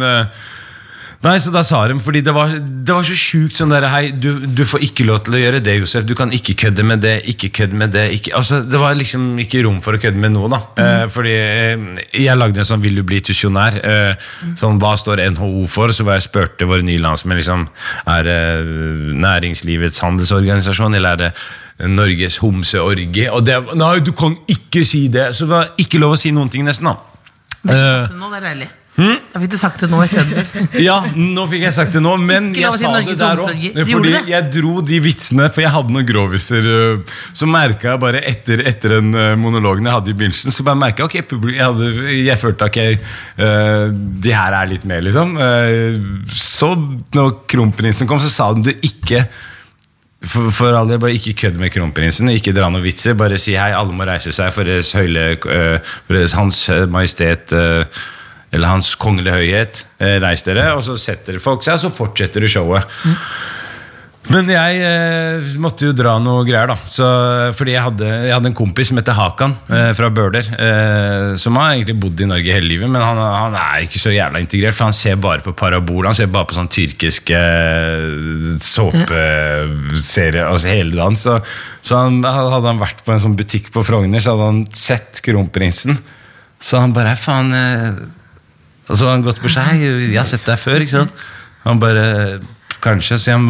Nei, så da sa de, fordi det var, det var så sjukt sånn derre Hei, du, du får ikke lov til å gjøre det, Josef. Du kan ikke kødde med det, ikke kødde med det. Ikke, altså, det var liksom ikke rom for å kødde med noe, da. Eh, fordi eh, jeg lagde en sånn 'Vil du bli tusjonær?' Eh, sånn, Hva står NHO for? Så var jeg spurte våre nye landsmenn liksom, Er det Næringslivets handelsorganisasjon, eller er det Norges homseorgie? Og det Nei, du kan ikke si det! Så det var ikke lov å si noen ting, nesten, da. Eh, Nå, det er deilig. Hm? Da fikk du sagt det nå istedenfor. ja, nå fikk jeg sagt det nå, men jeg sa det der òg. Fordi det? jeg dro de vitsene, for jeg hadde noen groviser. øh, Så merka jeg bare etter, etter den øh, monologen jeg hadde i begynnelsen, så bare merket jeg ok, publi- jeg, hadde, jeg følte ok, uh, de her er litt med, liksom. Uh, Så når kronprinsen kom, så sa de du ikke for, for alle, bare ikke kødd med kronprinsen. Ikke dra noen vitser. Bare si hei, alle må reise seg for deres høyle uh, For deres Hans Majestet øh, Eller Hans Kongelige Høyhet. Eh, reis dere, og så setter folk seg, og så fortsetter du showet. Men jeg eh, måtte jo dra noe greier, da. Så, fordi jeg hadde, jeg hadde en kompis som heter Hakan eh, fra Bøler. Eh, som har egentlig bodd i Norge hele livet, men han, han er ikke så jævla integrert. For han ser bare på parabol. Han ser bare på sånn tyrkiske eh, såpeserier altså hele dagen. Så, så han, hadde han vært på en sånn butikk på Frogner, så hadde han sett kronprinsen. Så han bare Faen eh, Og så har han gått bort og Hei, jeg har sett deg før, ikke sant? Han bare Kanskje, sier han.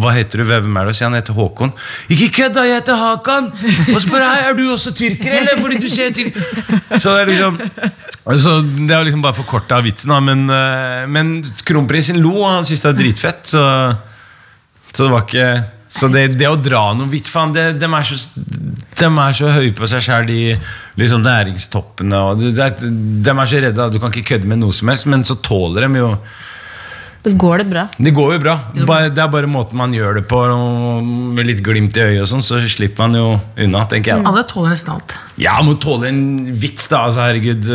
Hva, heter du? Hvem er du? Sier han heter Håkon. Ikke kødd, da! Jeg heter Hakan! Og bare Hei, er du også tyrker, eller? Fordi du ser tyrker Så det er liksom så Det er liksom bare forkorta vitsen, da. Men, eh, men kronprinsen lo, og han syntes det var dritfett. Så, så det var ikke Så det, det å dra noe vidt Faen, det, de, er så, de er så høye på seg sjøl, de liksom næringstoppene. Og det, det, er- de er så redde. Du kan ikke kødde med noe som helst, men så tåler de jo det går det bra. det går jo bra. Det er bare måten man gjør det på, med litt glimt i øyet, og sånn, så slipper man jo unna. tenker jeg. Alle tåler nesten alt. Ja, må tåle en vits, da. altså Herregud.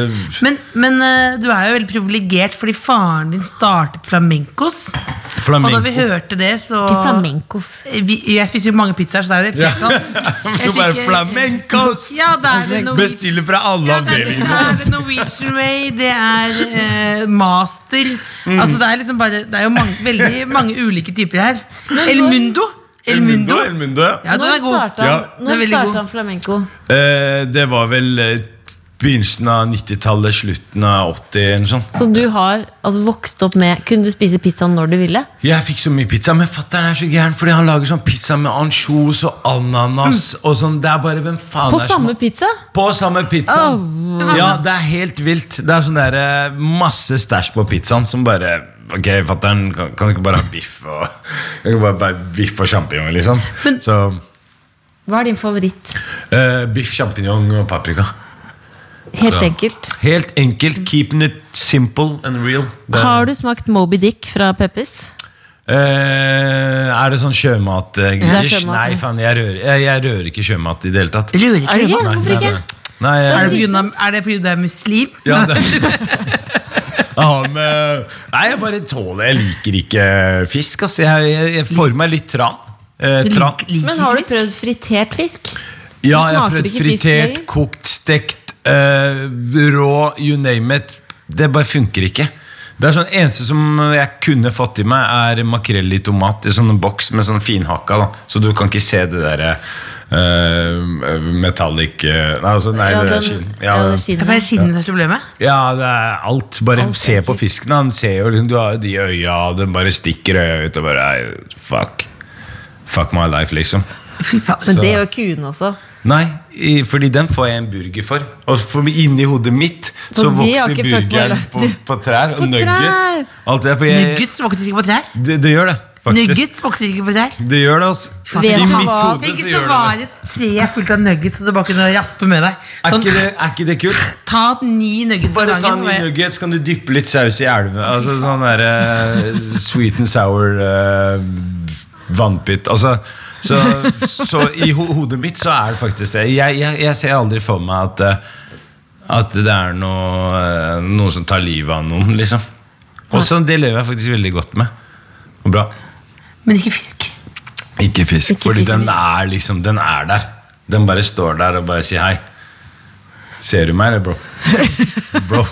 Men, men eh, du er jo veldig privilegert fordi faren din startet flamencos. Flamenco. Og da vi hørte det, så Ikke flamencos. vi, Jeg spiser jo mange pizzaer, så da er det Ja. flamencos! Ja, Bestiller fra alle Ja, det er, det er Norwegian Way, det er uh, master Mm. Altså Det er liksom bare Det er jo mange, veldig mange ulike typer her. El Mundo. El Mundo. El Mundo, ja. Ja, Når starta han, når starta han flamenco? Eh, det var vel eh, begynnelsen av 90-tallet, slutten av 80, eller noe. Så du har altså, vokst opp med Kunne du spise pizza når du ville? Jeg fikk så mye pizza, men fatter'n er så gæren, fordi han lager sånn pizza med ansjos og ananas og sånn. Det er bare hvem faen På er som- samme pizza? På samme pizza. Oh. Ja, det er helt vilt. Det er sånn der, eh, masse stæsj på pizzaen som bare Ok, fatter'n, kan, kan du ikke bare ha biff og kan bare, bare biff og sjampinjong, liksom? Men- Så Hva er din favoritt? Uh, biff, sjampinjong og paprika. Helt ja. enkelt. Helt enkelt. Keeping it simple and real. Det er- Har du smakt Moby Dick fra Peppes? Uh, er det sånn sjømat? eh, Det er sjømat. Nei, faen, jeg rører, jeg, jeg rører ikke sjømat i det hele tatt. Lurer Er ikke det du ikke? på? Hvorfor ikke? Nei, Er jeg, det grunn av- er det fordi du er muslim? ja, det, jeg har Nei, jeg bare tåler Jeg liker ikke fisk. Altså. Jeg, jeg, jeg får meg litt tran. Eh, tran. lik- Men har du prøvd fritert fisk? Ja, jeg har prøvd fritert, fisk fritert, kokt, stekt, eh, rå, you name it. Det bare funker ikke. Det er sånn Eneste som jeg kunne fått i meg, er makrell i tomat i sånn boks med sånn finhakka. da Så du kan ikke se det derre uh, metallic uh, Nei, altså, nei Ja, det er skinn. ja, det er Det er skinnet som er problemet. Ja, det er alt. Bare Alt se på fisken. Han ser jo liksom, Du har jo de øya, og den bare stikker øya ut og bare nei, Fuck. Fuck my life, liksom. Fy faen. Men Så- det gjør kuene også. Nei, i, fordi den får jeg en burger for. Og for inni hodet mitt så, Så vokser burgeren på, på trær. Og På nuggets. trær! Alt det, for jeg, Nuggets vokser ikke på trær. det, det gjør det, faktisk. Nuggets vokser ikke på trær. Det gjør det, altså. Vet I mitt hode så gjør det det. tre fullt av nuggets som du bare kunne raspe med deg. Er Sånn, ikke det, er ikke det kult? ta ni nuggets Bare ta gangen. ni nuggets, kan du dyppe litt saus i elven. Altså sånn der uh, sweet and sour uh, vannpytt. Altså, så, så i ho hodet mitt så er det faktisk det. Jeg, jeg, jeg ser aldri for meg at eh, At det er noe, eh, noe som tar livet av noen, liksom. Og så det lever jeg faktisk veldig godt med. Og bra. Men ikke fisk. Ikke fisk, Ikke fordi fisk. den er liksom Den er der. Den bare står der og bare sier hei. Ser du meg, eller, bro? bro,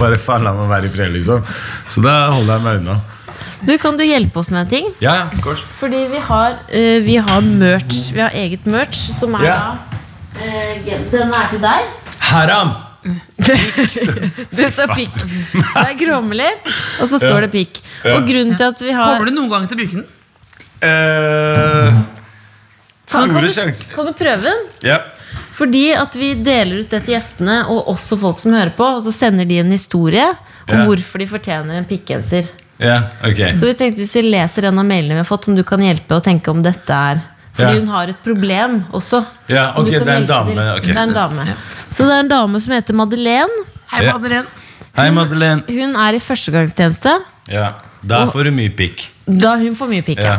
bare faen la meg være i fred, liksom. Så da holder jeg meg unna. Du, Kan du hjelpe oss med en ting? Ja, ja, of course. Fordi vi har, uh, vi har merch. Vi har eget merch, som er Ja. da uh, gen- Den er til deg. Haram! Det står pikk. Det er gråmelert, og så står Ja. det pikk. Og grunnen til at vi har Kommer du noen gang til å bruke den? Uh, kan, store du, kan du prøve den? Ja. Fordi at vi deler ut det til gjestene, og også folk som hører på. Og så sender de en historie om Ja. hvorfor de fortjener en pikkgenser. Ja, ok. Så vi tenkte hvis vi leser en av mailene vi har fått, om du kan hjelpe og tenke om dette er Fordi yeah. hun har et problem også. Ja, okay, ok, det er en dame, okay. Det er en dame. Så det er en dame som heter Madeleine. Hei. Madeleine. Hei, Madeleine. Hun er i førstegangstjeneste. Ja, Da får du mye pikk. Da hun får mye pikk. Ja.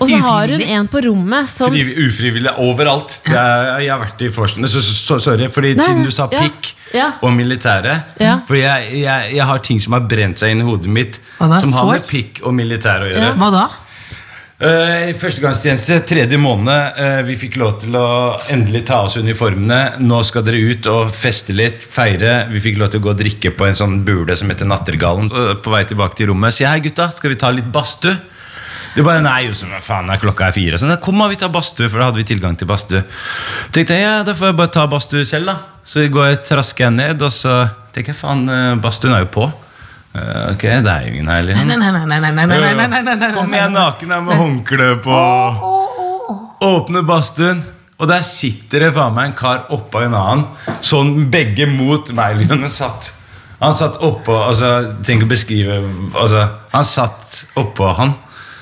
Og så har hun en på rommet som Friv- Ufrivillig overalt. Er, jeg har vært i forskning så, så, så, Sorry, fordi Nei, siden du sa ja, pikk ja. og militære Ja. For jeg, jeg, jeg har ting som har brent seg inn i hodet mitt, som har med pikk og militær å gjøre. Ja. Hva da? Uh, Førstegangstjeneste, tredje måned. Uh, vi fikk lov til å endelig ta oss uniformene. Nå skal dere ut og feste litt, feire. Vi fikk lov til å gå og drikke på en sånn bule som heter Nattergallen. Uh, på vei tilbake til rommet sier hei gutta, skal vi ta litt badstue? De bare nei, Josef, faen klokka er fire. Sånn, kom da, vi tar badstue, for da hadde vi tilgang til badstue. Tenkte jeg, ja, da får jeg bare ta badstue selv, da. Så går jeg trasker jeg ned, og så tenker jeg faen, badstuen er jo på. Eh, ok, det er jo ingen hellig liksom. Nei, nei, nei, nei, nei, nei, nei, nei, Kom igjen, naken her med håndkle på. Åpne badstuen. Og der sitter det faen meg en kar oppå en annen, sånn begge mot meg. liksom Den satt Han satt oppå altså, Tenk å beskrive altså, Han satt oppå han.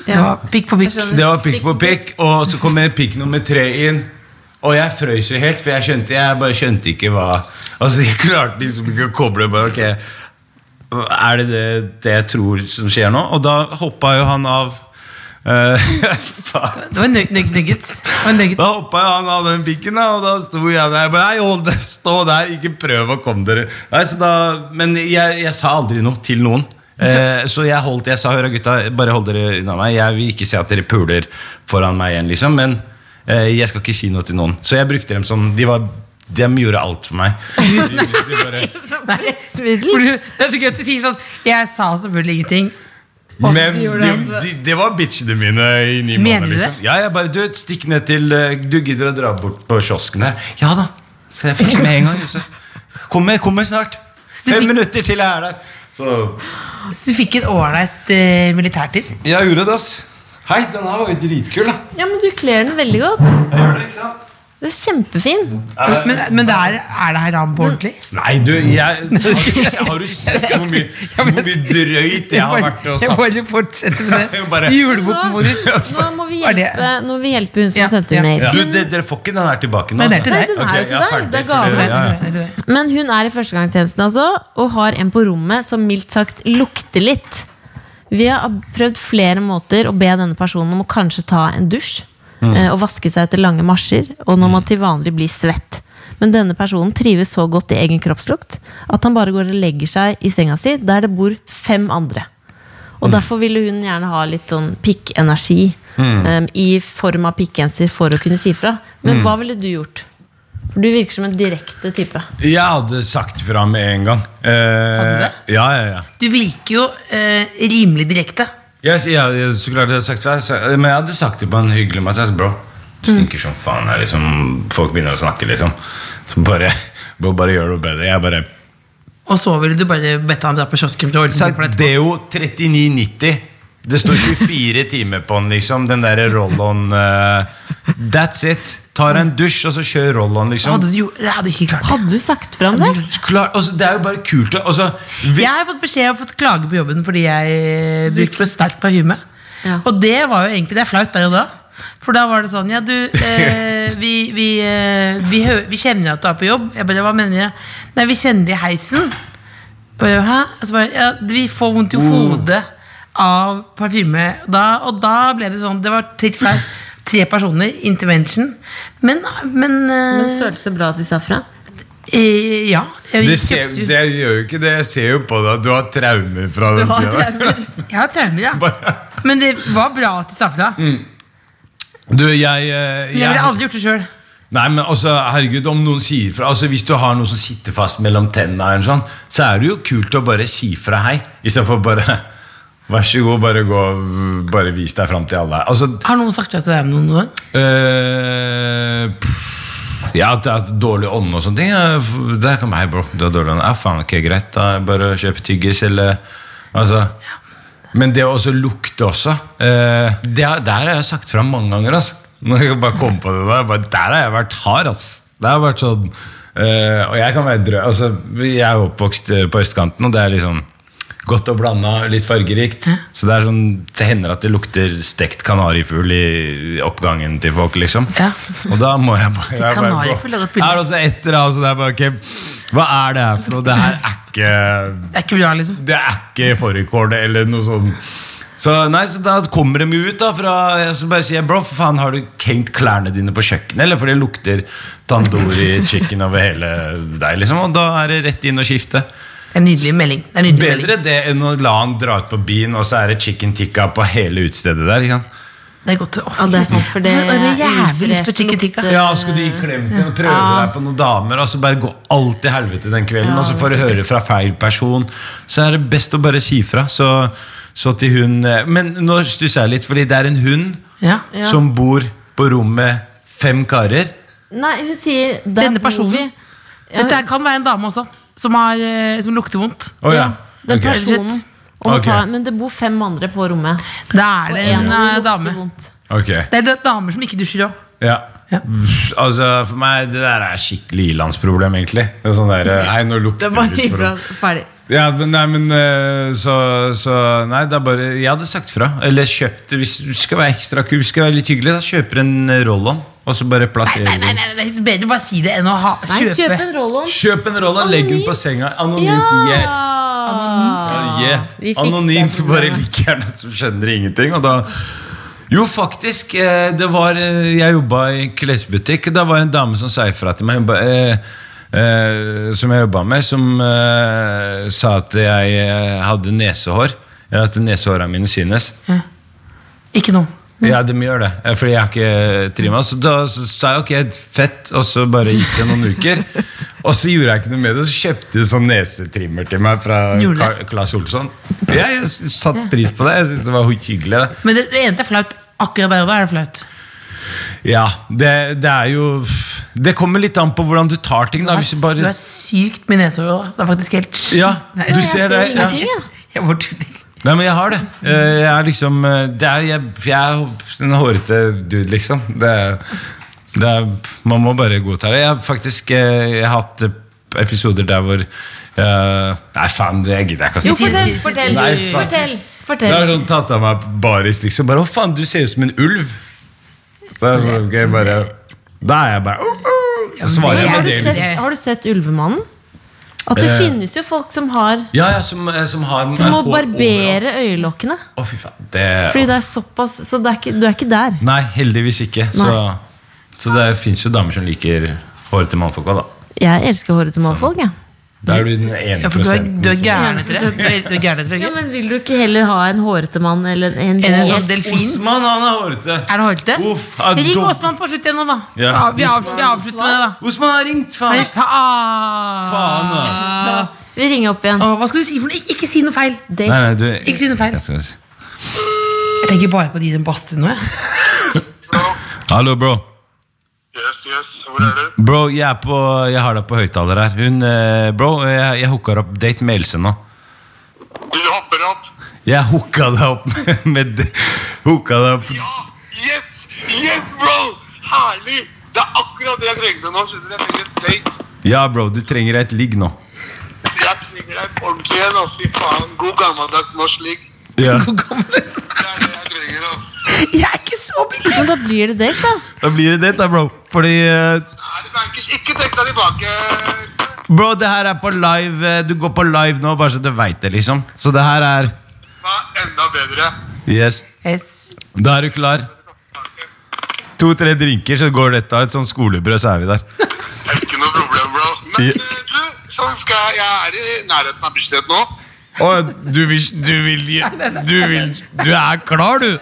Ja, pikk på pikk. Det var pikk på pikk, og så kommer pikk nummer tre inn. Og jeg frøys jo helt, for jeg skjønte, jeg bare skjønte ikke hva Altså, Jeg klarte liksom ikke å koble. bare, ok er det, det det jeg tror som skjer nå? Og da hoppa jo han av eh. Det var nug- nug- nuggets. Da hoppa han av den pikken, og da sto jeg der. Bare, hold det, stå der, ikke prøv å komme dere Nei, så da, Men jeg, jeg sa aldri noe til noen. Eh, så jeg holdt, jeg sa høra gutta, bare hold dere unna meg. Jeg vil ikke se at dere puler foran meg igjen, liksom. Men eh, jeg skal ikke si noe til noen. Så jeg brukte dem som De, var, de gjorde alt for meg. De, de, de bare, Pressmiddel. Det er så gøy at du sier sånn Jeg sa selvfølgelig ingenting. Men det de, de, var bitchene mine i ni Mener måneder. du det? Liksom. Ja, jeg bare, du, Stikk ned til eh, Du gidder å dra bort på kiosken her? Ja da. Så jeg fikk med en gang. Josef. Kommer, kommer snart. Så du Fem fikk- minutter til jeg er der. Så Så du fikk et ålreit uh, militærtid? jeg gjorde det, ass. Hei, den her var jo dritkul, da. Ja, men du kler den veldig godt. Jeg gjør det, ikke sant? Du er kjempefin. Men, men det er, er det haram på ordentlig? Nei, du, jeg Har du, har du sett hvor mye, hvor mye drøyt jeg har vært og jeg sagt? bare fortsetter med Jeg det. bare- Julebokmodus. Nå må vi Var det- hjelpe, nå må vi hjelpe hun som har sendt inn mail. Du, de, Dere får ikke den her tilbake nå. Nei, det er altså. den er jo til deg. Det er gave. Men hun er i førstegangstjenesten altså, og har en på rommet som mildt sagt lukter litt. Vi har prøvd flere måter å be denne personen om å kanskje ta en dusj. Eh, Og vaske seg etter lange marsjer, og når man til vanlig blir svett. Men denne personen trives så godt i egen kroppslukt at han bare går og legger seg i senga si der det bor fem andre. Og derfor ville hun gjerne ha litt sånn pikkenergi eh, i form av pikkgenser for å kunne si fra. Men hva ville du gjort? For du virker som en direkte type. Jeg hadde sagt fra med en gang. Eh, Hadde du det? Ja, ja, ja. Du virker jo eh, rimelig direkte. Jeg, ja, så klart jeg hadde sagt det, men jeg hadde sagt det på en hyggelig måte. Sa, Bro, stinker som faen her, liksom. Folk begynner å snakke, liksom. Bare, bro, bare gjør noe bedre. Jeg bare Og så ville du bare bedt han dra på kiosken sagt, for deg. Deo 3990. Det står 24 timer på den, liksom. Den derre roll-on Uh, That's it. Tar en dusj, og så kjør roll-on, liksom. Hadde du, jo- jeg hadde ikke klart det. Hadde du sagt fra om det? Klar, altså, det er jo bare kult. Altså, vi, Jeg har fått beskjed og fått klage på jobben fordi jeg eh, brukte for sterkt parfyme. Ja. Og det var jo egentlig det er flaut der og da. For da var det sånn Ja, du, eh, vi, vi, eh, vi, vi kjenner at du er på jobb. Jeg bare, hva mener jeg? Nei, vi kjenner det i heisen. Og jeg, Hæ? Og så bare, ja, vi får vondt i hodet av parfyme. Da, og da ble det sånn Det var tre, tre personer, intervention. Men, men, eh, Men føltes det bra at de sa fra? eh, Ja. Det, ser, det gjør jo ikke det. Jeg ser jo på deg at du har traumer fra den har tida. traumer. Jeg har traumer, ja. Bare- Men det var bra at de sa fra. Du, jeg, eh, jeg jeg ville aldri gjort det sjøl. Nei, men altså, herregud, om noen sier fra altså, Hvis du har noe som sitter fast mellom tenna, sånn, så er det jo kult å bare si fra hei. Istedenfor bare Vær så god, bare gå Bare vis deg fram til alle. Altså, Har noen sagt det til deg om noe? Uh, Ja, at jeg har hatt dårlig ånd og sånne ting. ja, Det kan være, bro. Du har dårlig ånd. Ja, faen, ikke greit. Da bare kjøp tyggis, eller Altså Men det å også lukte også eh, det, er- Der har jeg sagt fra mange ganger. Altså. Når jeg bare kom på det Der bare, Der har jeg vært hard. Altså. Det har vært sånn eh, Og jeg kan være drøy. Altså, jeg er oppvokst eh, på østkanten, og det er liksom godt og blanda, litt fargerikt. Så det er sånn Det hender at det lukter stekt kanarifugl i oppgangen til folk, liksom. Ja. Og da må jeg bare, jeg kanarifugl er godt bilde. Er det også et eller annet så det er bare, ok, Hva er det her for noe? Det her er ikke Det er ikke bra, liksom. det er ikke fårikål eller noe sånt. Så, nei, så da kommer de jo ut da fra Så bare sier jeg, bro, for faen, har du hengt klærne dine på kjøkkenet? Eller for det lukter tandoori chicken over hele deg, liksom. Og da er det rett inn og skifte. En nydelig melding. En nydelig Bedre det enn å la han dra ut på byen, og så er det chicken tikka på hele utestedet der. Ikke sant? Det er godt Oh, Ja, det er sant, for det er jævlig lyst på chicken tikka. Ja, skal du gi klem til og prøve deg på noen damer, og så bare gå alt til helvete den kvelden, og så får du høre fra feil person, så er det best å bare si fra. Så, så til hun eh, Men nå stusser jeg litt, fordi det er en hund Ja. Ja. som bor på rommet fem karer. Nei, hun sier Denne personen. Ja, Dette kan være en dame også, som, har, eh, som lukter vondt. Oh, ja. Den okay. personen. Okay. Ta, men det bor fem andre på rommet. Da er det en av eh, lukter dame. vondt. Det er da- damer som ikke dusjer òg. Ja. Ja. Altså, For meg det der er skikkelig ilandsproblem, egentlig. Det er sånn der, Nei, nå lukter det litt for ferdig. Ja, men, nei, men eh, så, så Nei, det er bare Jeg hadde sagt fra. Eller kjøpt Hvis du skal være ekstra kul, skal være litt hyggelig, da kjøper en eh, roll-on. Og så bare plasserer Nei, nei, den. nei, nei, det er bedre bare si det enn å ha, Nei, kjøp kjøpe. en roll-on. Kjøp en roll-on, legg den på senga. Anonymt. Yes! Anonymt. Yeah. Vi fikser Anonymt, så bare liker like gjerne så skjønner ingenting. Og da jo, faktisk. eh, Det var, eh, jeg jobba i klesbutikk. Da var det en dame som sa ifra til meg. Hun ba, eh, eh, som jeg jobba med, som eh, sa at jeg hadde nesehår. Eller at nesehåra mine synes. Ikke noe. Ja, de gjør det. Fordi jeg har ikke trimma. Så da sa jeg ok, fett, og så bare gikk det noen uker. Og så gjorde jeg ikke noe med det, så kjøpte du sånn nesetrimmer til meg fra Claes Olsson. Ja, jeg satte pris på det. Jeg syntes det var hyggelig. Men det, det eneste er flaut. Akkurat der og da er det flaut. Ja, det, det er jo Det kommer litt an på hvordan du tar ting. Da. Du Hvis du er, sykt med nesehår. Det er faktisk helt Ja, du ser det. Ja. Jeg bare. Nei, men jeg har det. Eh, Jeg er liksom eh, det er, jeg, jeg er en hårete dude, liksom. Det, det er, man må bare godta det. Jeg har faktisk eh, jeg har hatt episoder der hvor eh, Nei, faen, det gidder jeg ikke å Jo, si. fortell, fortell. Nei, fortell, fortell, Så har hun tatt av meg baris, liksom. Bare, Å, faen, du ser ut som en ulv. Så jeg bare Da er jeg bare uh, uh, Så svarer jeg Har med du, det. sett, Liksom. har du sett Ulvemannen? At det Eh. finnes jo folk som har Ja, ja, som, eh, som har Som må barbere øyelokkene. Å, fy faen. Det, Fordi det er såpass Så er ikke, du er ikke der. Nei, heldigvis ikke. Så, så det fins jo damer som liker hårete mannfolk òg, da. Jeg elsker hårete mannfolk. jeg. Da er du den ene Ja, prosenten. du er gæren etter det. Men Vil du ikke heller ha en hårete mann eller en, en, en sånn helt delfin? Osman, han er hårete. Er han hårete? Uff, Ring Osman på slutt igjen nå, da. Ja. Ja, vi, av, vi avslutter med det, da. Osman har ringt, faen! Nei, faen. Faen, altså. Vi ringer opp igjen. Åh, hva skal du si for noe? Ikke si noe feil. Date. Nei, nei, du Ikke si noe feil. Jeg si- Jeg tenker bare på de i den badstuen nå. jeg. Hallo, bro. Yes, yes. Hvor er du? Bro, jeg, er på, jeg har deg på høyttaler her. Hun, eh, bro, jeg, jeg hooker opp date med Else nå. Du hopper opp. Jeg hooka deg opp med Hooka deg opp Ja! Yes! Yes, bro! Herlig! Det er akkurat det jeg trengte nå. skjønner du? Jeg trenger et date. Ja, bro, du trenger et ligg nå. Jeg trenger deg ordentlig igjen. ass. Fy faen. God gammeldags norsk ligg. Ja. God gammel? Det er det jeg trenger. ass. Jeg så billig. Men da blir det date, da. Da blir det date, da, bro. Fordi uh... Nei, det bankers. Ikke trekk deg tilbake. Bro, det her er på live. eh, Du går på live nå, bare så du veit det, liksom. Så det her er Hva er enda bedre? Yes. Yes. Da er du klar. To-tre drinker, så går dette av et sånn skolebrød, så er vi der. Ikke noe problem, bro. Men Ja. eh, du, sånn skal jeg Jeg er i nærheten av budsjett nå. Å, du vil Du vil Du vil Du er klar, du!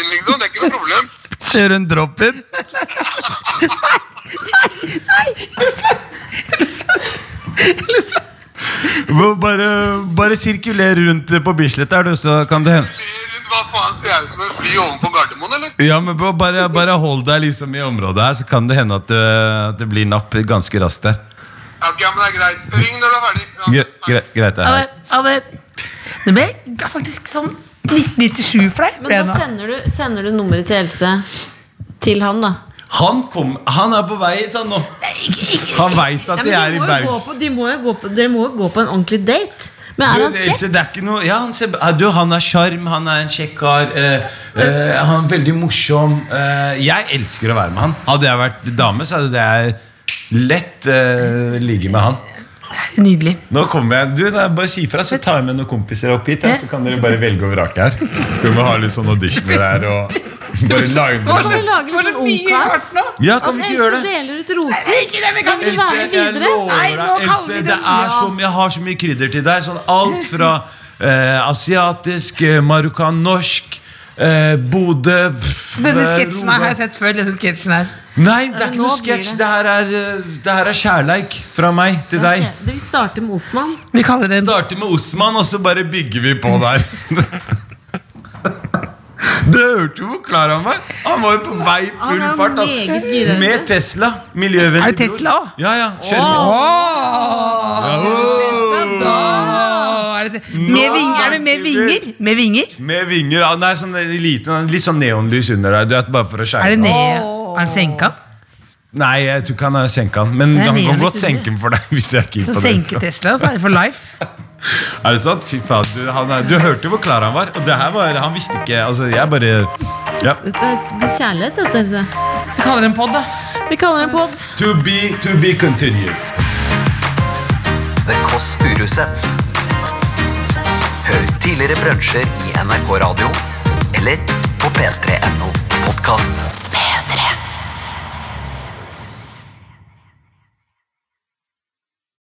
Drop-in, liksom. Det er ikke noe problem. Kjøre en drop-in. Bro, Bare, bare sirkuler rundt på Bislett der, du, så kan det hende. Hva faen ser jeg ut som en fly ovenfor Gardermoen, eller? Ja, men bare, bare hold deg liksom i området her, så kan det hende at det, at det blir napp ganske raskt der. Ok, men det er greit. Ring når du er ferdig. Gre greit, det Ja, ja, det, det ble faktisk sånn 1997 for deg. Men da sender du, sender du nummeret til Else til han, da. Han, kom, han er på vei hit, han nå. Han veit at de er i Baugs. de må jo gå på, dere må jo gå på en ordentlig date. Men er Du, han kjekk? det er ikke noe Ja, han, ser, ah, du, han er sjarm, han er en kjekk kar. Eh, eh, han er veldig morsom. Eh, jeg elsker å være med han. Hadde jeg vært dame, så hadde jeg lett eh, ligget med han. Nydelig. Nå kommer jeg Du, det er Bare si fra, så tar jeg med noen kompiser opp hit. Ja, så kan dere bare velge og vrake her. Skal vi ha litt sånn auditioner her og bare line Kan vi det. lage litt det sånn ungkar? Ja, kan vi ikke gjøre det? deler ut roser? Ikke det, vi kan ikke vi være videre? Nei, nå kaller vi det er ja. så, jeg har så mye krydder til deg. Sånn alt fra eh, asiatisk, eh, marokkan-norsk, eh, Bodø Denne sketsjen her har jeg sett før. denne sketsjen her Nei, det er ikke noe sketsj. det. Det her er, eh, det her er kjærleik fra meg til deg. Det Vi starter med Osman. Vi kaller det en Starter med Osman, og så bare bygger vi på der. Du hørte jo hvor klar han var! Han var jo på vei full er fart. han. Med Tesla. Miljøvennlig. Er det Tesla òg? Ja, ja. Kjør med. Oh, er, det, med vinger, er det med vinger? Med vinger? Med vinger. ja, Det er sånn liten, litt sånn neonlys under der. Du vet, bare for å Er det ned? Er den senka? Nei, jeg tror ikke han har senka den. Men han kan godt senke den for deg. Hvis jeg ikke Så på senke Tesla, så er det for life. Er det sant? Fy faen, du, han, er- du hørte jo hvor klar han var. Og det her var, han visste ikke Altså, jeg bare Ja. Dette blir kjærlighet, dette. Vi kaller det en pod, da. Vi kaller det en pod. To be, to be continued. The Kåss Furuseths. Hør tidligere brunsjer i NRK Radio eller på p3.no podkast.